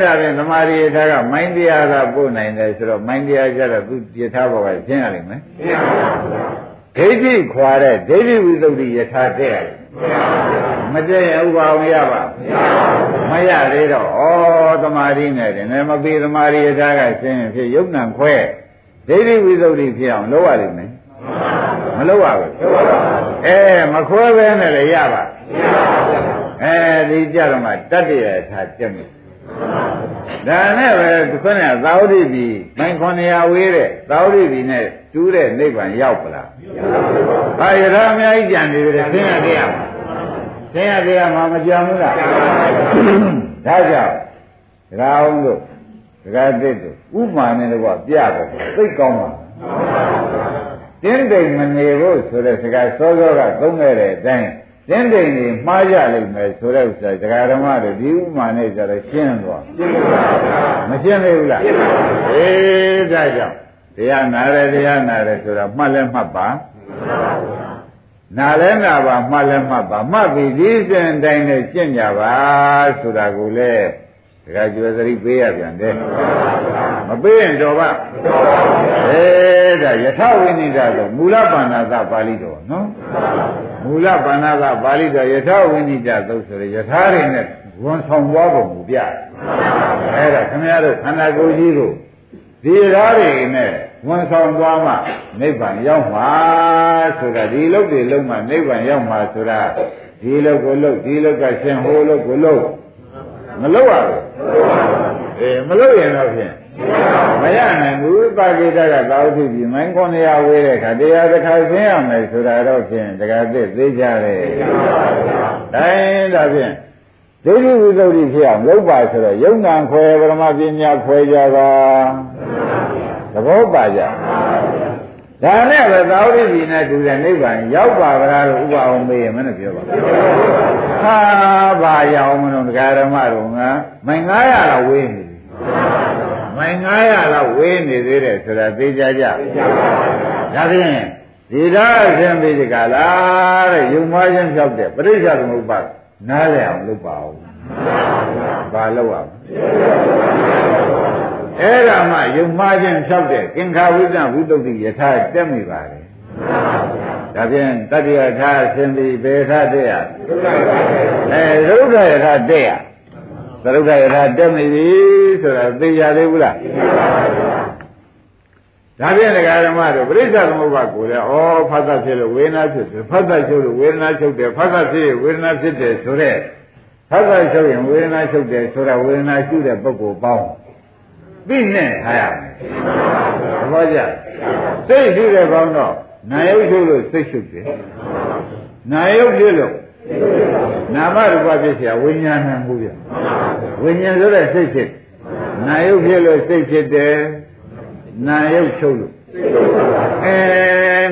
Speaker 2: ခဲဒါဖြင့်သမာဓိယထာကမိုင်းတရားကပို့နိုင်တယ်ဆိုတော့မိုင်းတရားကြတော့သူယထာဘောကရှင်းရလိမ့်မယ်ရှင်းပါပါဘုရားဒိဋ္ဌိခွာတဲ့ဒိဋ္ဌိဝိသုဒ္ဓိယထာတဲ့ရတယ်မတဲ့ရင်ဥပအောင်ရပါမရသေးတော့ဩသမာဓိနဲ့တယ်မပြီးသမာဓိယထာကရှင်းဖြစ်ယုတ်နံခွဲဒိဋ္ဌိဝိသုဒ္ဓိဖြစ်အောင်လုပ်ရလိမ့်မယ်မ လုပ်ရဘူးအဲမခွဲပဲနဲ့လည်းရပါအဲဒီကြတော့မှတတ္တရထားကျက်မယ်ဒါနဲ့ပဲခုနကသာဝတိပြီမိုင်900ဝေးတဲ့သာဝတိပြီနဲ့တူးတဲ့နိဗ္ဗာန်ရောက်ပလားဘာရထားအများကြီးကြံနေတယ်ဆင်းရသေးရမှာဆင်းရသေးရမှာမကြံဘူးလားဒါကြောင့်ဒကာအောင်တို့ဒကာတစ်တို့ဥပမာနဲ့တော့ပြတယ်သိကောင်းပါ တင်းတိမ်မနေဖို့ဆိုတဲ့စကားစောစောကသုံးခဲ့တဲ့အတိုင်းတင်းတိမ်ကြီးမှားကြလိမ့်မယ်ဆိုတဲ့ဥစ္စာဒကာဓမ္မတွေဒီဥမာနဲ့ကြတော့ရှင်းသွားရှင်းပါပါမရှင်းသေးဘူးလားရှင်းပါပါအေးဒါကြောင့်တရားနာတယ်တရားနာတယ်ဆိုတာမှတ်လဲမှတ်ပါနာလဲနာပါမှတ်လဲမှတ်ပါမှတ်ပြီးဒီစဉ်တိုင်းနဲ့ရှင်းကြပါဆိုတာကိုလေဒကာကျွယ်သတိပေးရပြန်တယ် မပေးရင်တော့ပါအေးဒါယထဝိနိဒဆိုမူလပါဏာသပါဠိတော်နော်မူလပါဏာသပါဠိတော်ယထဝိနိဒသုတ်ဆိုရယထာတွေနဲ့ဝန်ဆောင်သွားပုံကိုပြအဲ့ဒါခင်ဗျားတို့ခန္ဓာကိုယ်ကြီးကိုဒီရားတွေနဲ့ဝန်ဆောင်သွားမှနိဗ္ဗာန်ရောက်မှာဆိုတာဒီလုတ်တွေလုံးမှနိဗ္ဗာန်ရောက်မှာဆိုတာဒီလုတ်ကိုလုတ်ဒီလုတ်ကရှင်ဟိုလုတ်ကိုလုတ်မလုတ်ရဘူးအေးမလုတ်ရင်တော့ဖြင့် မရနိုင်ဘူးပါကိတကသာဝတိပြီမိုင်း900ဝေးတဲ့ခါတရားတစ်ခါဆင်းရမယ်ဆိုတာတော့ဖြင့်တကယ်သိသေးကြတယ်တိုင်းဒါဖြင့်ဒိဋ္ဌိဝိသုဒ္ဓိဖြစ်အောင်လုပ်ပါဆိုတော့ယုံနာခွဲပရမပညာခွဲကြပါသဘောပါကြဒါနဲ့ပဲသာဝတိစီနဲ့တူတဲ့နိဗ္ဗာန်ရောက်ပါဗလားလို့ဥပအောင်မေးရမနဲ့ပြောပါဟာဘာရောက်မလို့တရားဓမ္မတော်ငါမိုင်900လောက်ဝေးနေပြီ မိုင်900လောက်ဝေးနေသေးတယ်ဆိုတာသိကြကြဒါဖြင့်ဒီသာအရှင်ပိဋကလားတဲ့ယုံမချင်းဖြောက်တဲ့ပရိစ္ဆေသမုပ္ပါနားလည်အောင်လုပ်ပါဦးဘာလုပ်ရမလဲအဲ့ဒါမှယုံမှားခြင်းဖြောက်တဲ့ကင်္ခဝိဇ္ဇဝိတုဒ္ဓိယထာတက်မိပါလေဒါဖြင့်တတ္တိယထာအရှင်ပိဘေထာတက်ရအဲရုဒ္ဓယထာတက်ရ သရုဒ္ဓယထာတက်မိပြီဆိုတာသိကြသေးဘူးလားဒါဖြင့်ဒကာဓမ္မတို့ပရိစ္ဆသမုပ္ပါကိုလည်းဩဖတ်တတ်ဖြစ်လို့ဝေဒနာဖြစ်တယ်ဖတ်တတ်ချုပ်လို့ဝေဒနာချုပ်တယ်ဖတ်တတ်ဖြစ်ဝေဒနာဖြစ်တယ်ဆိုတဲ့ဖတ်တတ်ချုပ်ရင်ဝေဒနာချုပ်တယ်ဆိုတာဝေဒနာရှုတဲ့ပုဂ္ဂိုလ်ပေါင်းသိနဲ့ထားရမယ်သဘောကျစိတ်ရှိတဲ့ပေါင်းတော့နာယုတ်ရှုလို့စိတ်ရှုတယ်နာယုတ်ဖြစ်လို့ နာမရူပဖြစ်เสียဝိညာဏမှုပြဝိညာဉ်ဆိုတဲ့စိတ်ဖြစ်နာယုတ်ဖြစ်လို့စိတ်ဖြစ်တယ်နာယုတ်ချုပ်လို့အဲ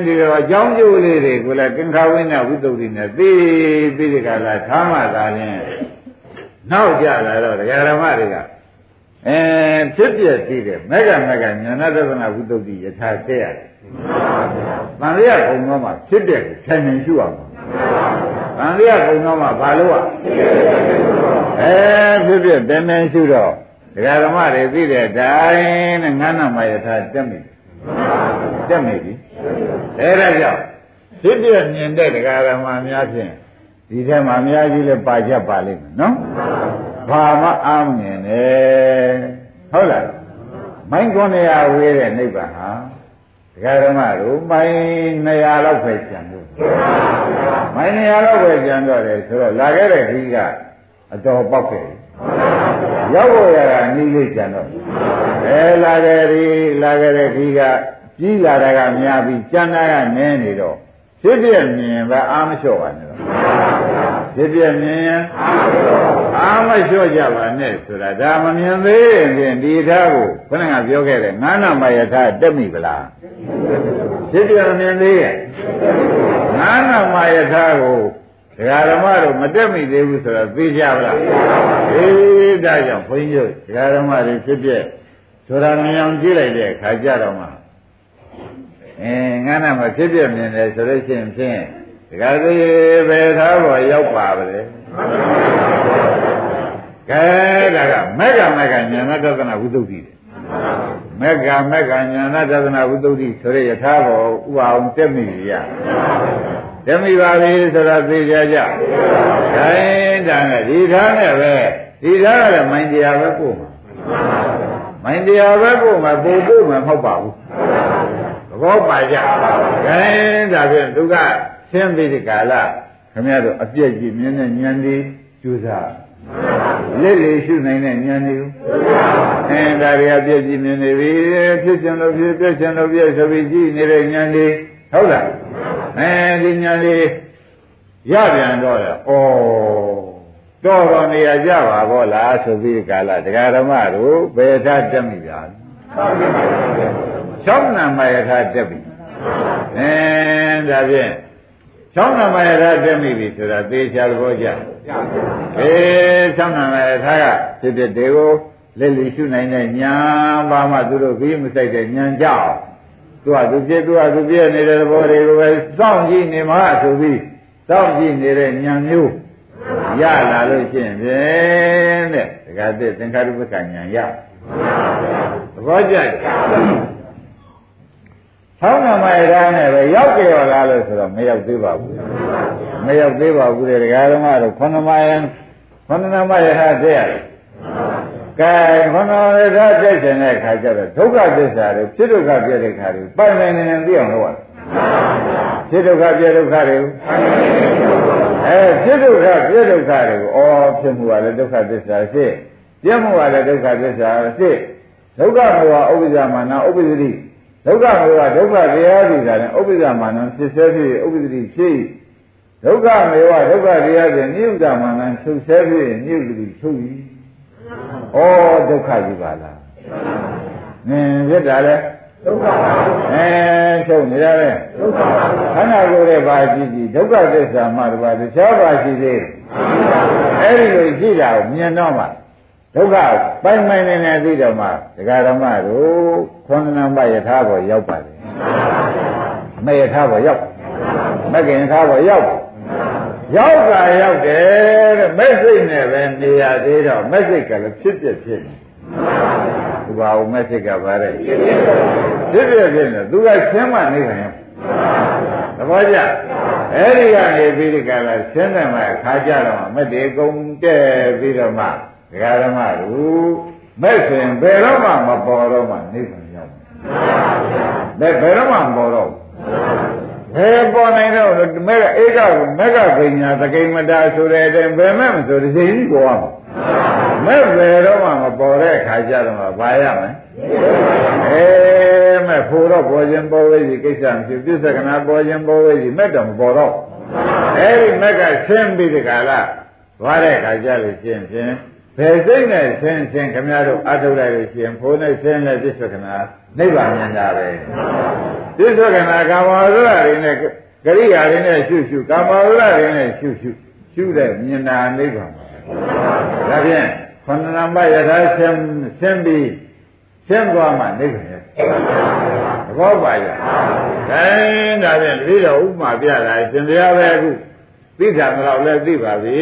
Speaker 2: ဒီတော့အကြောင်းကျိုးလေးတွေကိုလည်းကင်္ခဝိနဝိတုဒ္ဓိနဲ့သိသိဒီကလာထားမှသာရင်နောက်ကြလာတော့ဒကာဓမ္မတွေကအဲဖြစ်ပြသိတယ်မကမကညာနာတသနာဝိတုဒ္ဓိယထာတဲ့ရတယ်။တန်လျာကုံတော့မှဖြစ်တဲ့ကိုဆင်ញင်ရှုအောင်။တန် လျာကုံတော့မှဘာလို့อ่ะအဲဖြစ်ဖြစ်တမင်ရှုတော့ဒကာဓမ္မတွေသိတဲ့အတိုင်းနဲ့ငါးနာမယထာတက်မိတက်မိပြီအဲဒါကြောင့်ဖြစ်ပြမြင်တဲ့ဒကာဓမ္မများဖြင့်ဒီထဲမှာအများကြီးလည်းပါချက်ပါလိမ့်မယ်နော်ဘာမှအားမမြင်နဲ့ဟုတ်လားမိုင်း900ဝေးတဲ့နိဗ္ဗာန်ဟာဒကာဓမ္မတို့မိုင်း200လောက်ပဲကျန်လို့ မိုင်း200လောက်ပဲကျန်တော့တယ်ဆိုတော့လာခဲ့တဲ့ခီးကအတော်ပေါက်ခဲ့ရောက်ဖို့ရတာနီးလေးကျန်တော့အဲလာခဲ့ဒီလာခဲ့တဲ့ခီးကကြီးလာတာကများပြီးကျန်တာကနည်းနေတော့ဖြစ်ပြမြင်ပဲအာမလျှော့ပါနဲ့တော့ဖြစ်ပြမြင်ရင်အာမလျှော့ကြပါနဲ့ဆိုတာဒါမမြင်သေးရင်ဒီထားကိုခဏကပြောခဲ့တယ်ငါးနာမယထာတက်မိပလားဖြစ်ပြမြင်သေးရဲ့ ငါးနာမယထာကိုဒကာဓမ္မတို့မတက်မိသေးဘူးဆိုတော့သိကြပါလားအေးဒါကြောင့်ဘုန်းကြီးတို့ဒကာဓမ္မတွေဖြစ်ပြဆိုတာမြင်အောင်ကြည့်လိုက်တဲ့အခါကြတော့မှအဲငါနာမဖြစ်ပြမြင်တယ်ဆိုလို့ရှိရင်ဖြင့်ဒကာသေးပဲသားပေါ်ရောက်ပါပါလေကဲဒါကမက္ကမက္ကညာဏတသနာဝိသုဒ္ဓိတယ် မက္ကမက္ကညာဏတသနာဝိသုဒ္ဓိဆိုရယထာဘောဥပအောင်တက်မိရတက်မိပါပြီဆိုတော့သိကြကြခိုင်းတာနဲ့ဒီထားနဲ့ပဲဒီထားကလည်းမိုင်းတရားပဲကိုမှာမိုင်းတရားပဲကိုမှာပုံဖို့မှာမဟုတ်ပါဘူးသဘောပါကြခိုင်းဒါဖြင့်သူကဆင်းပြီးဒီကာလခင်ဗျားတို့အပြည့်ကြီးမြင်တဲ့ဉာဏ်ဒီကျူးစား လက်လေရှုနိုင်တဲ့ဉာဏ်ဒီအဲဒါတွေအပြည့်ကြီးမြင်နေပြီဖြစ်ချင်လို့ဖြစ်ပြချင်လို့ပြဆိုပြီးကြည့်နေတဲ့ဉာဏ်ဒီဟုတ်လားအဲဒီဉာဏ်ဒီရပြန်တော့ရဩတော်တော်နေရာကြပါဘောလားဆိုပြီးကာလတရားဓမ္မတို့ဘယ်ထတက်မိကြလဲ၆နာမယထာတက်ပြီအဲဒါဖြင့် ၆နာမယထာတက်မိပြီဆိုတာသေချာသဘောကျအေး၆နာမယထာကဖြစ်ဖြစ်ဒီကိုလက်လီရှုနိုင်တဲ့ညာဘာမှသူတို့ပြီးမဆိုင်တဲ့ညာကြောက်သူကသူပြည့်သူကသူပြည့်နေတဲ့သဘောတွေကိုပဲစောင့်ကြည့်နေမှဆိုပြီးစောင့်ကြည့်နေတဲ့ညာမျိုးရလာလို့ရှိရင်ဖြင့်တဲ့ဒကာသစ်သင်္ခါရုပ္ပကညာရသဘောကျ ဆောင်းနာမရတာနဲ့ပဲရောက်ကြရောလားလို့ဆိုတော့မရောက်သေးပါဘူးမရောက်သေးပါဘူးတဲ့ဒကာဓမ္မတို့ခொနမယံခொနနာမရတာသိရတယ်ကဲခொနမရတာသိတဲ့အခါကျတော့ဒုက္ခသစ္စာတွေဖြစ်ဒုက္ခပြတဲ့ခါတွေပိုင်နိုင်နေနေသိအောင်လုပ်ရတယ်ဖြစ်ဒုက္ခပြဒုက္ခတွေအဲဖြစ်ဒုက္ခပြဒုက္ခတွေကိုဩဖြစ်မှုကလည်းဒုက္ခသစ္စာဖြစ်ပြမှုကလည်းဒုက္ခသစ္စာဖြစ်ဒုက္ခမောဟဥပ္ပဇာမနာဥပ္ပဇ္ဇတိ ဒုက္ခမေဝဒုက္ခတရားစီတာနဲ့ဥပ္ပဇ္ဇမာနံဖြစ်စေဖြစ်ဥပ္ပဇ္ဇတိဖြစ်ဒုက္ခမေဝဒုက္ခတရားဖြင့်နိဥ္ဇမာနံချုပ်ဆဲဖြစ်နိဥ္ဇတိချုပ်၏ဩဒုက္ခကြီးပါလားနင်းဖြစ်တာလေဒုက္ခပါအဲချုပ်နေရတယ်ခန္ဓာကိုယ်ရဲ့ဘာရှိရှိဒုက္ခသစ္စာမှတပါးတခြားဘာရှိသေးအဲ့ဒီလိုရှိတာကိုမြင်တော့မှ ဒုက္ခပိုင်ပိုင်နေနေသိတော့မှဒကာဓမ္မတို့ခွန်နံပါယထာဘောရောက်ပါတယ်မေယထာဘောရောက်မကင်ထာဘောရောက်ရောက်တာရောက်တယ်တဲ့မက်စိတ်နဲ့ပဲနေရသေးတော့မက်စိတ်ကလည်းဖြစ်ဖြစ်ဖြစ်နေသူပါဦးမက်စိတ်ကပါတဲ့ဖြစ်ဖြစ်ဖြစ်နေသူကရှင်းမှနေတယ်သဘောကျအဲ့ဒီကနေပြီးဒီကလာရှင်းတယ်မှခါကြတော့မက်တေကုံတဲ့ပြီးတော့မှ ဒကာဓမ္မတို့မက်ဆိုရင်ဘယ်တော့မှမပေါ်တော့မှနေတယ်ရောက်တယ်ဘယ်တော့မှမပေါ်တော့ဘယ်ပေါ်နိုင်တော့မဲကဧကမက်ကပညာသကိမတာဆိုတဲ့အတိုင်းဘယ်မဲ့မဆိုတစ်ချိန်ကြီးပေါ်အောင်မဲ့ဘယ်တော့မှမပေါ်တဲ့အခါကျတော့မှဘာရမလဲအဲမဲ့ဖို့တော့ပေါ်ခြင်းပေါ်ဝေးကြီးကိစ္စမရှိပြစ္ဆကနာပေါ်ခြင်းပေါ်ဝေးကြီးမဲ့တော့မပေါ်တော့အဲဒီမက်ကဆင်းပြီးဒီကလာသွားတဲ့အခါကျလို့ရှင်းဖြင့် ဘယ်စိတ်နဲ့ဆင်းဆင်းခမရတို့အထုတ်လိုက်လို့ရှင်းဖို့နဲ့ဆင်းတဲ့ပြစ္ဆကနာနိဗ္ဗာန်မြင်တာပဲပြစ္ဆကနာကာမဝရတွေနဲ့ကရိယာတွေနဲ့ရှုရှုကာမဝရတွေနဲ့ရှုရှုရှုတဲ့မြင်တာနိဗ္ဗာန်ဒါဖြင့်ခန္ဓာမယထာဆင်းဆင်းပြီးဆင်းသွားမှနိဗ္ဗာန်ရဲ့သဘောပါရဲ့ဒါဒါဖြင့်တတိတော်ဥပမာပြတာရှင်ဘုရားပဲအခုသိတာတော့လည်းသိပါပြီ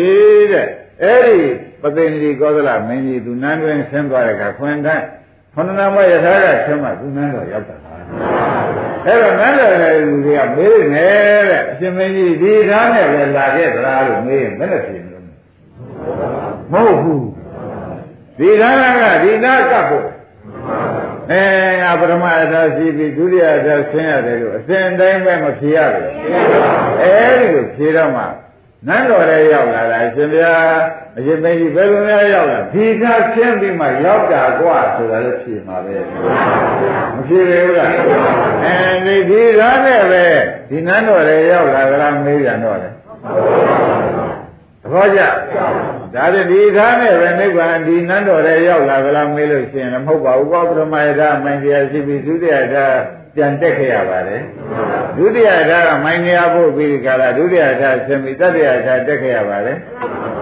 Speaker 2: တဲ့ အဲ့ဒီပသိန္တိကောသလမင်းကြီးသူနန်းတွင်ဆင်းသွားတဲ့အခါခွင်တိုင်းခန္ဓာမယထာကဆင်းမှသူနန်းတော်ရောက်တာအဲ့တော့နန်းတော်ရဲ့လူတွေကမေးနေတဲ့အရှင်မင်းကြီးဒီသားနဲ့ပဲလာခဲ့သလားလို့မေးရင်ဘယ်နဲ့ဖြေမလို့မဟုတ်ဘူးဒီသားကဒီသားကပ်ဖို့အဲငါပရမအထာရှိပြီးဒုတိယအထာဆင်းရတယ်လို့အစဉ်တိုင်းပဲမဖြေရဘူးအဲဒီလိုဖြေတော့မှ နန်းတော်ထဲရောက်လာတာရှင်ဗျာအရှင်မင်းကြီးဘယ်လိုများရောက်လာဒီကဆင်းပြီးမှရောက်တာကွာဆိုတာလည်းဖြေမှာပဲမဖြေဘူးလားအဲဒီဒီကားနဲ့ပဲဒီနန်းတော်ထဲရောက်လာကြလားမေးပြန်တော့တယ်သဘောကျဒါတဲ့ဒီကားနဲ့ပဲနိဗ္ဗာန်ဒီနန်းတော်ထဲရောက်လာကြလားမေးလို့ရှိရင်မဟုတ်ပါဘူးကောပရမယတာမင်္ဂလာရှိပြီသုတ္တယတာ ပြန်တက်ခဲ့ရပါတယ်ဒုတိယဓာကမိုင်းနေရဖို့ပြီးဒီကလာဒုတိယဓာဆင်းပြီးတတိယဓာတက်ခဲ့ရပါတယ်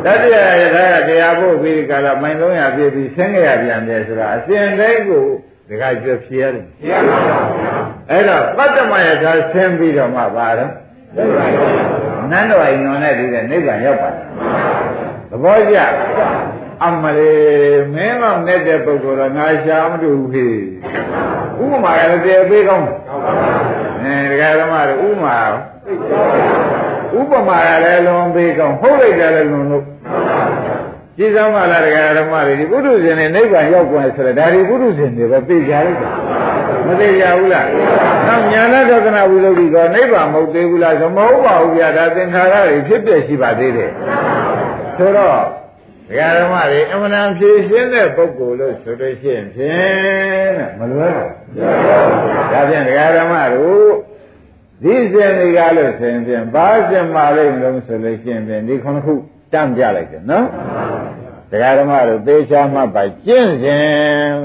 Speaker 2: တတိယဓာကတရားဖို့ပြီးဒီကလာမိုင်း300ပြည့်ပြီးဆင်းခဲ့ရပြန်တယ်ဆိုတာအစဉ်တိုင်းကိုဒီကကြွဖြေရတယ်ဖြေရပါဘူးအဲ့တော့ပတ္တမယဓာဆင်းပြီးတော့မှပါတော့နန်းတော်အိမ်တော်နဲ့ဒီကနိဗ္ဗာန်ရောက်ပါတယ်သဘောကျ အမလေးမင်းတော့နဲ့တဲ့ပုဂ္ဂိုလ်တော့ငါရှာမတူဘူးခေဥပမာလည်းတည်ပေးကောင်းအဲဒကာဓမ္မတို့ဥပမာဥပမာလည်းလွန်ပေးကောင်းဟုတ်လိုက်တယ်လည်းလွန်လို့ကြည်စမ်းပါလားဒကာဓမ္မတွေဒီပုထုဇဉ်နဲ့နိဗ္ဗာန်ရောက်သွားဆိုတော့ဒါဒီပုထုဇဉ်တွေပဲသိကြလိုက်တာမသိကြဘူးလားနောက်ညာနာဒသနာဝိသုဒ္ဓိကနိဗ္ဗာန်မဟုတ်သေးဘူးလားဆိုမဟုတ်ပါဘူးဗျာဒါသင်္ခါရတွေဖြစ်ပြရှိပါသေးတယ်ဆိုတော့ ဒကာဓမ္မတွေအမှန်တန်ဖြည့်ရှင်းတဲ့ပုဂ္ဂိုလ်လို့ဆိုလို့ရှိရင်ဖြင့်မလွယ်ဘူး။ဒါဖြင့်ဒကာဓမ္မတို့ဒီစဉ်ဒီကားလို့ဆိုရင်ဖြင့်ဘာစဉ်မာလိမ့်လို့ဆိုလို့ရှိရင်ဖြင့်ဒီခုနှစ်ခုတမ်းပြလိုက်တယ်နော်။ဒကာဓမ္မတို့သေချာမှတ်ပါကျင့်စဉ်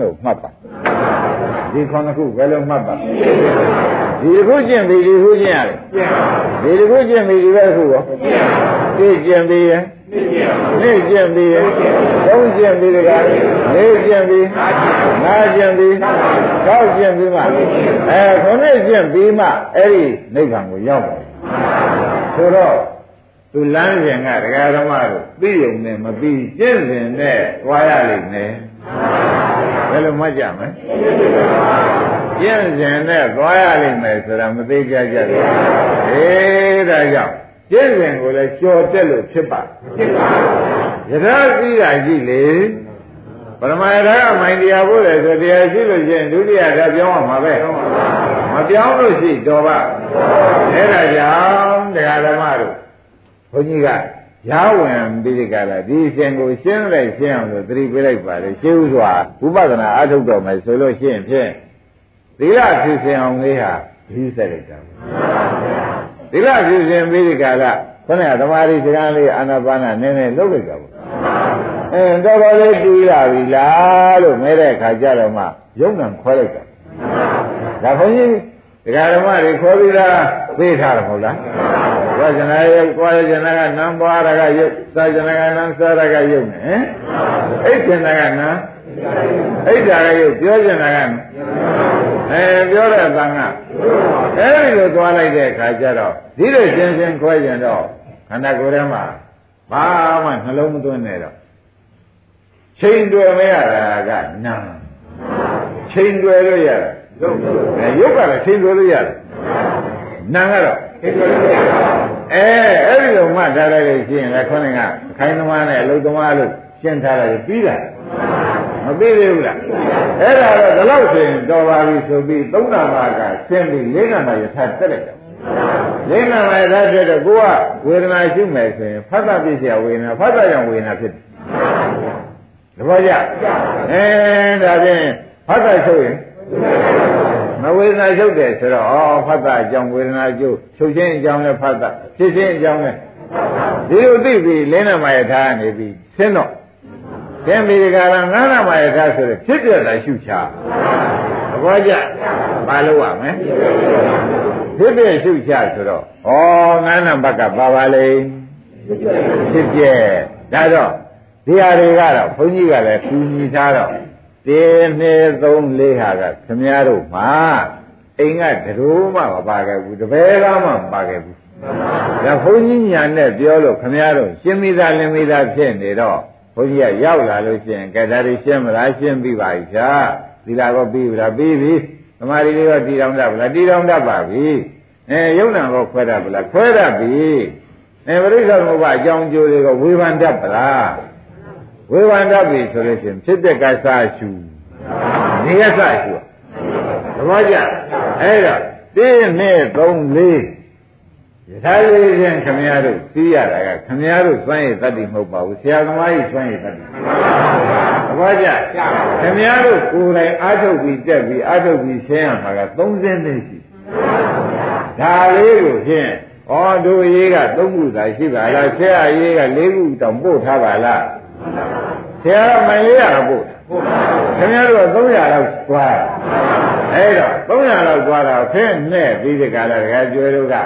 Speaker 2: လို့မှတ်ပါ။ဒီခုနှစ်ခုဘယ်လိုမှတ်ပါ။ ဒီတစ်ခုကျင့်ပြီဒီတစ်ခုကျင့်ရတယ်။ဒီတစ်ခုကျင့်ပြီဒီဘက်ခုရော။ဒီကျင့်ပြီရဲ့နေ့ကျင့်ပြီးသုံးကျင့်ပြီးတကားလေးကျင့်ပြီးငါးကျင့်ပြီး၆ကျင့်ပြီးမှအဲခုနှစ်ကျင့်ပြီးမှအဲ့ဒီနိဗ္ဗာန်ကိုရောက်တယ်ဆိုတော့သူလမ်းစဉ်ကဒကာဓမ္မတို့သိုံနဲ့မပြီးကျင့်စဉ်နဲ့ကြွားရလိမ့်မယ်ဘယ်လိုမှတ်ကြမလဲ ကျင့်စဉ်နဲ့ကြွားရလိမ့်မယ်ဆိုတာမသိကြကြဘူးအေးဒါကြောင့်ကျင့်စဉ်ကိုလည်းကြော်တက်လို့ဖြစ်ပါဖြစ်ပါယထာသိတာရှိလေပရမယထာကမိုင်တရားဖို့လေဆိုတရားရှိလို့ချင်းဒုတိယဓာတ်ပြောင်းရမှာပဲမပြောင်းလို့ရှိတော်ပါအဲ့ဒါကြောင့်တရားဓမ္မတို့ဘုန်းကြီးကရာဝင်ပြီးဒီကလာဒီရှင်ကိုရှင်းလိုက်ရှင်းအောင်လို့သတိပေးလိုက်ပါလေရှင်းဥစွာဝိပဿနာအထုတ်တော်မယ်ဆိုလို့ရှိရင်ဖြင့် သီလဖြစ်စဉ်အောင်လေးဟာဒီဆက်လိုက်တာသီလဖြစ်စဉ်ပြီးဒီကလာခொနဲ့သမာဓိစကားလေးအာနာပါနနည်းနည်းလုပ်လိုက်တာပေါ့အဲတော်တော်လေးတူလာပြီလားလို့မဲတဲ့ခါကြတော့မှယုံနံခွဲလိုက်တာဒါခွန်ကြီးဒကာဓမ္မတွေခေါ်ပြီးသားသိထားတယ်မဟုတ်လားဝဇနာယုတ်ကွာရဇနာကနံပွားရကယုတ်သာဇနာကနံစားရကယုတ်နဲ့ဟင်အိတ်ဇနာကနံအိတ်ဓာကယုတ်ပြောဇနာက အဲပြောတဲ့အတန်ကအဲဒီလိုသွားလိုက်တဲ့အခါကျတော့ဒီလိုရှင်းရှင်းခွဲကြတော့ခန္ဓာကိုယ်ထဲမှာဘာမှနှလုံးမသွင်းနဲ့တော့ချိန်တွေ့မရတာကနာချိန်တွေ့လို့ရတာအဲရုပ်ကလည်းချိန်တွေ့လို့ရတယ်နာကတော့ချိန်တွေ့လို့ရတာအဲအဲ့ဒီလိုမှထားလိုက်လို့ရှိရင်လည်းခေါင်းကခိုင်းသမားနဲ့အလုသမားလို့ရှင်းထားလိုက်ပြီးတာမပြီးသေးဘူးလား အဲ့ဒါတော့ဒီလောက်ဆိုရင်တော်ပါပြီဆိုပြီးသုံးနာပါကရှင်းပြီးလေးနာပါယထာတက်လိုက်တယ်လေးနာပါယထာတက်တော့ကိုကဝေဒနာရှိမယ်ဆိုရင်ဖတ်တာပြည့်စရာဝေဒနာဖတ်တာကြောင့်ဝေဒနာဖြစ်တယ်သဘောကျအဲဒါဖြင့်ဖတ်တာချုပ်ရင်မဝေဒနာချုပ်တယ်ဆိုတော့ဩဖတ်တာအကြောင်းဝေဒနာချုပ်ချုပ်ခြင်းအကြောင်းလည်းဖတ်တာဖြစ်ခြင်းအကြောင်းလည်းဒီလိုသိပြီးလင်းနာမယထာနေပြီးဆင်းတော့ ဆင်းပြီးဒီကရငါးနာမယထာဆိုတဲ့ဖြစ်ပြတာရှုချသဘောကျဘာလို့ရမလဲဖြစ်ပြရှုချဆိုတော့ဩငါးနာဘက်ကပါပါလေဖြစ်ပြဒါတော့ဒီဟာတွေကတော့ဘုန်းကြီးကလည်းကူညီထားတော့တင်းနှစ်သုံးလေးဟာကခမည်းတော်မှာအိမ်ကတရိုးမှမပါခဲ့ဘူးတပည့်ကမှမပါခဲ့ဘူးဒါဘုန်းကြီးညာနဲ့ပြောလို့ခမည်းတော်ရှင်းမိသားလင်းမိသားဖြစ်နေတော့ ဘုန်းကြီးကရောက်လာလို့ရှိရင်ကဲဒါတွေရှင်းမလားရှင်းပြီးပါပြီဗျာသီလာကောပြီးပြီလားပြီးပြီသမာဓိတွေကတည်တော်တတ်ဗလားတည်တော်တတ်ပါပြီအဲယုံနာကောခွဲတတ်ဗလားခွဲတတ်ပြီအဲပရိစ္ဆေသမုပ္ပါအကြောင်းကျိုးတွေကဝေဖန်တတ်ဗလားဝေဝန္တပြီဆိုလို့ရှိရင်ဖြစ်တဲ့ကစားရှုနေရစရှုသဘောကျအဲ့တော့တင်းနဲ့သုံးလေး ယထာလေးချင်းခမရတို့သိရတာကခမရတို့စွန့်ရည်တတ်တိမဟုတ်ပါဘူးဆရာသမားကြီးစွန့်ရည်တတ်တိသဘောကျခမရတို့ကိုယ်တိုင်အာထုတ်ပြီးတက်ပြီးအာထုတ်ပြီးရှင်းရမှာကသုံးစင်းသေးရှိဒါလေးကိုဖြင့်ဩတို့ရေးကသုံးခုသာရှိပါလားဆရာရေးကလေးခုတောင်ပို့ထားပါလားဆရာကမိုင်လေးရတာပို့ခင်ဗျားတို့က300လောက်သွားအဲ့တော့300လောက်သွားတာဖင်းနဲ့ပြီးဒီကလာတကယ်ကျွဲတို့က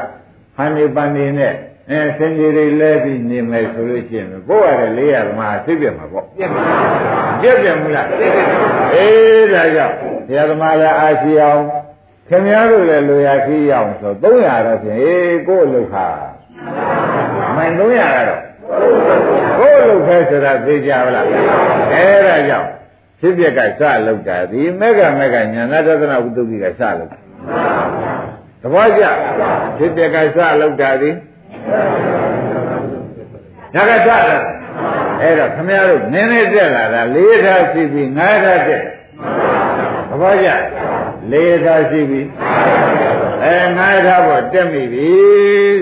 Speaker 2: ဟန်နေပန်နေနဲ့အဲစင်ကြီးတွေလဲပြီးနေမယ်ဆိုလို့ရှိရင်ပို့ရတယ်400မှာသိပြမှာပေါ့ပြက်ပါပြက်ပြမလားအေးဒါကြောင့်ဆရာသမားလည်းအာရှိအောင်ခင်ဗျားတို့လည်းလိုရာခီးအောင်ဆို300တော့ဖြင့်အေးကို့လောက်ခါမိုင်300ကတော့ကိုယ်လုတ်ခဲဆိုတာသိကြပါလားအဲဒါကြောင့်ဖြစ်ပြက်ကစလုတ်တာဒီမေဃမေဃညာနာသဒနာဝိတုကိကစလုတ် သဘောကျဖြစ်ပြက်ကစလုတ်တာဒီဒါကစလုတ်အဲ့တော့ခမရတို့နင်းနေတက်လာတာလေးထားရှိပြီးငါးထားတက်သဘောကျလေးထားရှိပြီးအဲငါးထားပေါ်တက်မိပြီ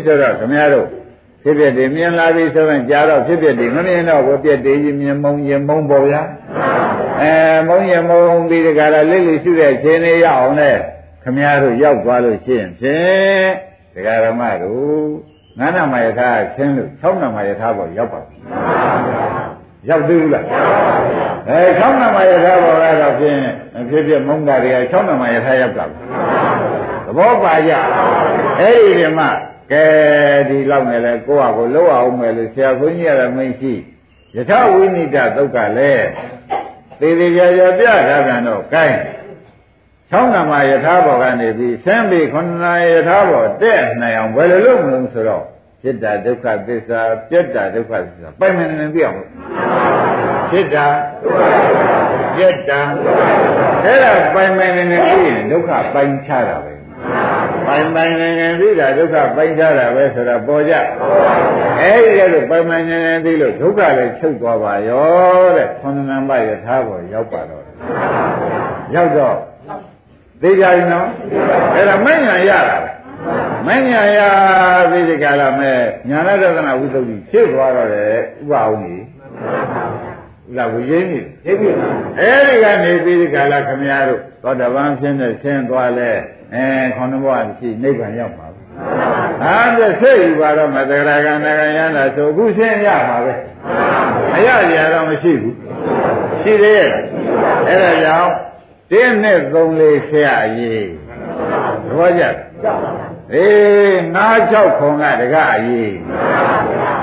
Speaker 2: ဆိုတော့ခမရတို့ဖြစ်ဖြစ်ဒီမြင်လာပြီဆိုရင်ကြာတော့ဖြစ်ဖြစ်ဒီမမြင်တော့ဘူးပြက်တည်ကြီးမြင်မုံရင်မုံပေါ်ဗျာအဲမုံရင်မုံပြီးဒီကရာလိတ်လိရှိတဲ့ခြင်းလေးရအောင်နဲ့ ခမည်းတော်ရောက်သွားလို့ရှိရင်ဖြင့်ဒကာရမတို့ငါးနာမယထာဆင်းလို့၆နာမယထာပေါ်ရောက်ပါဘူးရောက်သေးဘူးလားအဲ၆နာမယထာပေါ်ကတော့ဖြင့်ဖြစ်ဖြစ်မုံတာတွေက၆နာမယထာရောက်တာသဘောပါကြအဲ့ဒီဒီမှာကဲဒီလောက်နဲ့လဲကိုယ့်ဟာကိုလှုပ်အောင်မယ်လို့ဆရာခွန်းကြီးရတာမရှိယထဝိနိဒသုတ်ကလည်းသေသေးကြကြပြထားပြန်တော့ကိုင်း ချောင်းနာမယထာဘောကနေပြီးဆင်းပြီးခန္ဓာယထာဘောတဲ့နိုင်အောင်ဘယ်လိုလုပ်မလို့ဆိုတော့จิตตဒုက္ခသစ္စာပြတ်တာဒုက္ခသစ္စာပိုင်မနေနေပြအောင်จิตတာပြတ်တာအဲ့ဒါပိုင်မနေနေပြီးရင်ဒုက္ခပိုင်ချတာပဲပိုင်ပိုင်နေနေပြီးတာဒုက္ခပိုင်ချတာပဲဆိုတာပေါ်ကြအဲဒီကလို့ပိုင်ပိုင်နေနေပြီးလို့ဒုက္ခလည်းချုပ်သွားပါရောတဲ့ခန္ဓာနံပါတ်ယထာပေါ်ရောက်ပါတော့ရောက်တော့ သိကြပြီနော်အဲ့ဒါမဉ္ဇဏ်ရတာမဉ္ဇဏ်ရပြီးဒီကလာမဲ့ညာနာဒသနာဝိသုဒ္ဓိဖြစ်သွားတော့တယ်ဥပအောင်ကြီးလာဝိရင်းကြီးသိပြီအဲ့ဒီကနေပြီးဒီကလာခမရတို့သောတပန်ဖြစ်နေဆင်းသွားလဲအဲခေါင်းဘဝရှိနိဗ္ဗာန်ရောက်ပါဘူး။ဟာပြစိတ်ယူပါတော့မသဂရကနာကယန္တာဆိုအခုရှင်းရပါပဲ။မရကြတော့မရှိဘူး။ရှိသေးရဲ့။အဲဒါကြောင့် တင်းနဲ့သုံးလေးဆရာကြီး။သဘောကြအေးငါး၆ခုံကတကအရေး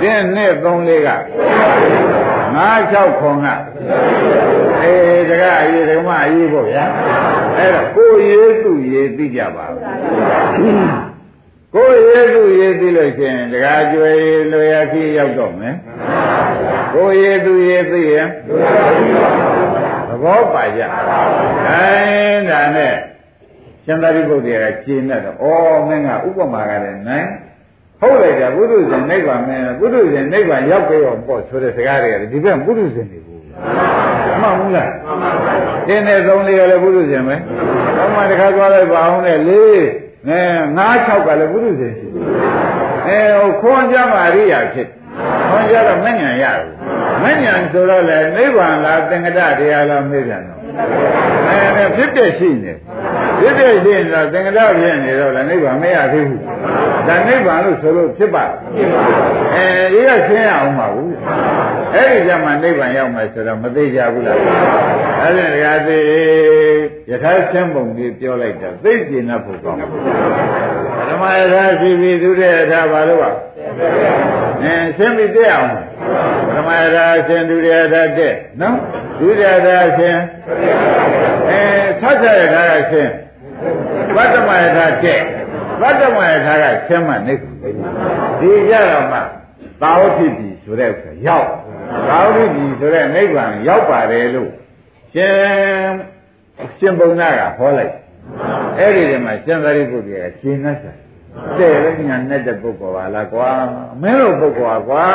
Speaker 2: တင်းနှစ်သုံးလေးကငါး၆ခုံကအေးတကအရေးဓမ္မအရေးပေါ့ဗျာအဲ့တော့ကိုရေးသူရေးသိကြပါကိုရေးသူရေးသိလို့ရှိရင်တကားကျွေးလွယ်ရခီးရောက်တော့မယ်ကိုရေးသူရေးသိရင် သဘောပါကြအဲဒါနဲ့ရှင်သာရိပုတ္တရာကကျင်းတတ်တော့ဩမင်းကဥပမာကလည်းနိုင်ဟုတ်လိုက်တာပုထုဇဉ်နိဗ္ဗာန်မင်းပုထုဇဉ်နိဗ္ဗာန်ရောက်ကြအောင်ပေါ့ဆိုတဲ့စကားတွေကဒီဘက်ပုထုဇဉ်တွေဘူးမှန်ဘူးလားမှန်ပါပါတင်းတဲ့သုံးလေးကလည်းပုထုဇဉ်ပဲတော့မှတခါသွားလိုက်ပါအောင်နဲ့လေးအဲငါး၆ကလည်းပုထုဇဉ်ရှိတယ်အဲဟိုခွန်ကြမှာအရိယာဖြစ်ခွန်ကြတော့မဉ္ဇဏ်ရတယ် မဉ္ဇဏ်ဆိုတော့လေနိဗ္ဗာန်လားသင်္ကတတရားလားမေးပြန်တော့အဲဖြစ်တဲ့ရှိနေ ဖြစ်တဲ့ရှိနေတော့သင်္ကတဖြစ်နေတော့လည်းနိဗ္ဗာန်မရသေးဘူးဒါနိဗ္ဗာန်လို့ဆိုလို့ဖြစ်ပါအဲဒီကရှင်းရအောင်ပါဘူးအဲ့ဒီကြမှာနိဗ္ဗာန်ရောက်မယ်ဆိုတော့မသေးကြဘူးလားအဲ့ဒါတရားသေးယထာရှင်းပုံကြီးပြောလိုက်တာသိကျင်납ဖို့ကောင်းဓမ္မယထာရှိပြီသူတဲ့ယထာဘာလို့ပါအဲရှင်းပြီတဲ့အောင်ဓမ္မယထာရှင်းသူတဲ့ယထာတဲ့နော်ဒုရယထာရှင်းအဲဆက်ဆက်ယထာကရှင်း ဗတ္တမယထာတဲ့ဗတ္တမယထာကရှင်းမှနေဒီကြတော့မှသာဝတိပြီဆိုတဲ့ဥစ္စာရောက်သာဝတိပြီဆိုတဲ့နိဗ္ဗာန်ရောက်ပါတယ်လို့ရှင်ရှင်ဘုံနာကဟောလိုက်အဲ့ဒီတည်းမှာရှင်သာရိပုတ္တရာကရှင်းနှက်တာတဲ့လည်းညာနဲ့တဲ့ပုဂ္ဂိုလ်ပါလားကွာမင်းတို့ပုဂ္ဂိုလ်ကွာ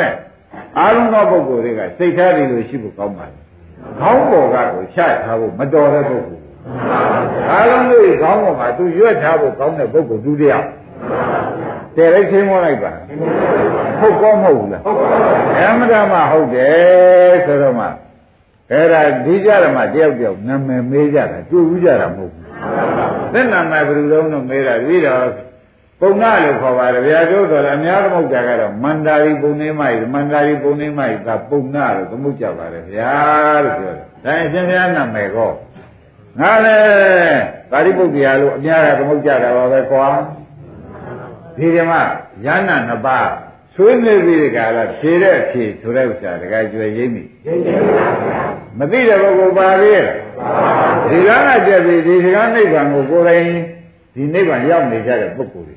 Speaker 2: တဲ့အားလုံးသောပုဂ္ဂိုလ်တွေကစိတ်ထားတယ်လို့ရှိဖို့ကောင်းပါလေခေါင်းပေါ်ကကိုချထားဖို့မတော်တဲ့ပုဂ္ဂိုလ် အားလုံးတွေခေါင်းပေါ်မှာသူရွက်ထားဖို့ကောင်းတဲ့ပုဂ္ဂိုလ်သူတယောက်တယ်လိုက်ချင်းမောလိုက်ပါဟုတ်ကောမဟုတ်ဘူးလားအမှန်တမ်းဟုတ်တယ်ဆိုတော့မှအဲ့ဒါဒီကြရမှာတယောက်တယောက်နာမည်မေးကြတာတွေ့ဘူးကြတာမဟုတ်ဘူးသက်နာမည်ဘယ်လိုလုံးတော့မေးတာပြီးတော့ပုံနာလို့ခေါ်ပါတယ်ဗျာတို့ဆိုတော့အများသမုတ်တာကတော့မန္တာရီပုံနေမိုက်မန္တာရီပုံနေမိုက်ကပုံနာလို့သမုတ်ကြပါတယ်ဗျာလို့ပြောတယ်ဒါအရှင်ဘုရားနာမည်ကော ငါလည်းပါဠိပုတ္တရာလို့အများကသမုတ်ကြတာပါပဲကွာဒီဓမ္မယန္နာနှစ်ပါးဆွေးနွေးပြီးဒီကလာဖြေတဲ့ဖြေဆိုတဲ့ဥစ္စာတကယ်ကျွေရင်းပြီမသိတဲ့ပုဂ္ဂိုလ်ပါလေဒီကကကြက်ပြီးဒီကနိဗ္ဗာန်ကိုကိုယ်တိုင်ဒီနိဗ္ဗာန်ရောက်နေကြတဲ့ပုဂ္ဂိုလ်တွေ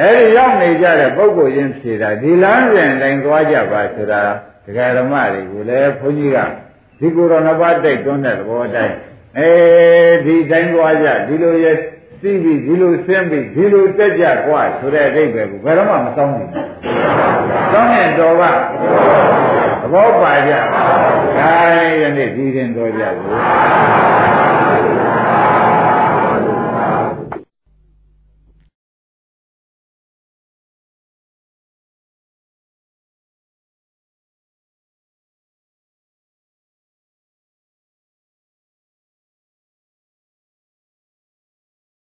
Speaker 2: အဲဒီရောက်နေကြတဲ့ပုဂ္ဂိုလ်ချင်းဖြေတာဒီလမ်းစဉ်တိုင်းသွားကြပါဆိုတာဒကာဓမ္မတွေကိုလည်းဘုန်းကြီးကဒီကိုယ်တော်နှစ်ပါးတိုက်တွန်းတဲ့သဘောတိုင်း အဲဒီတိုင်းသွားကြဒီလိုရသိပြီဒီလိုဆင်းပြီဒီလိုတက်ကြကွာဆိုတဲ့အဓိပ္ပာယ်ကိုဘယ်တော့မှမစောင်းဘူး။စောင်းတဲ့တော်ကသဘောပါကြ။ဒါယနေ့ဒီရင်တော်ကြဘူး။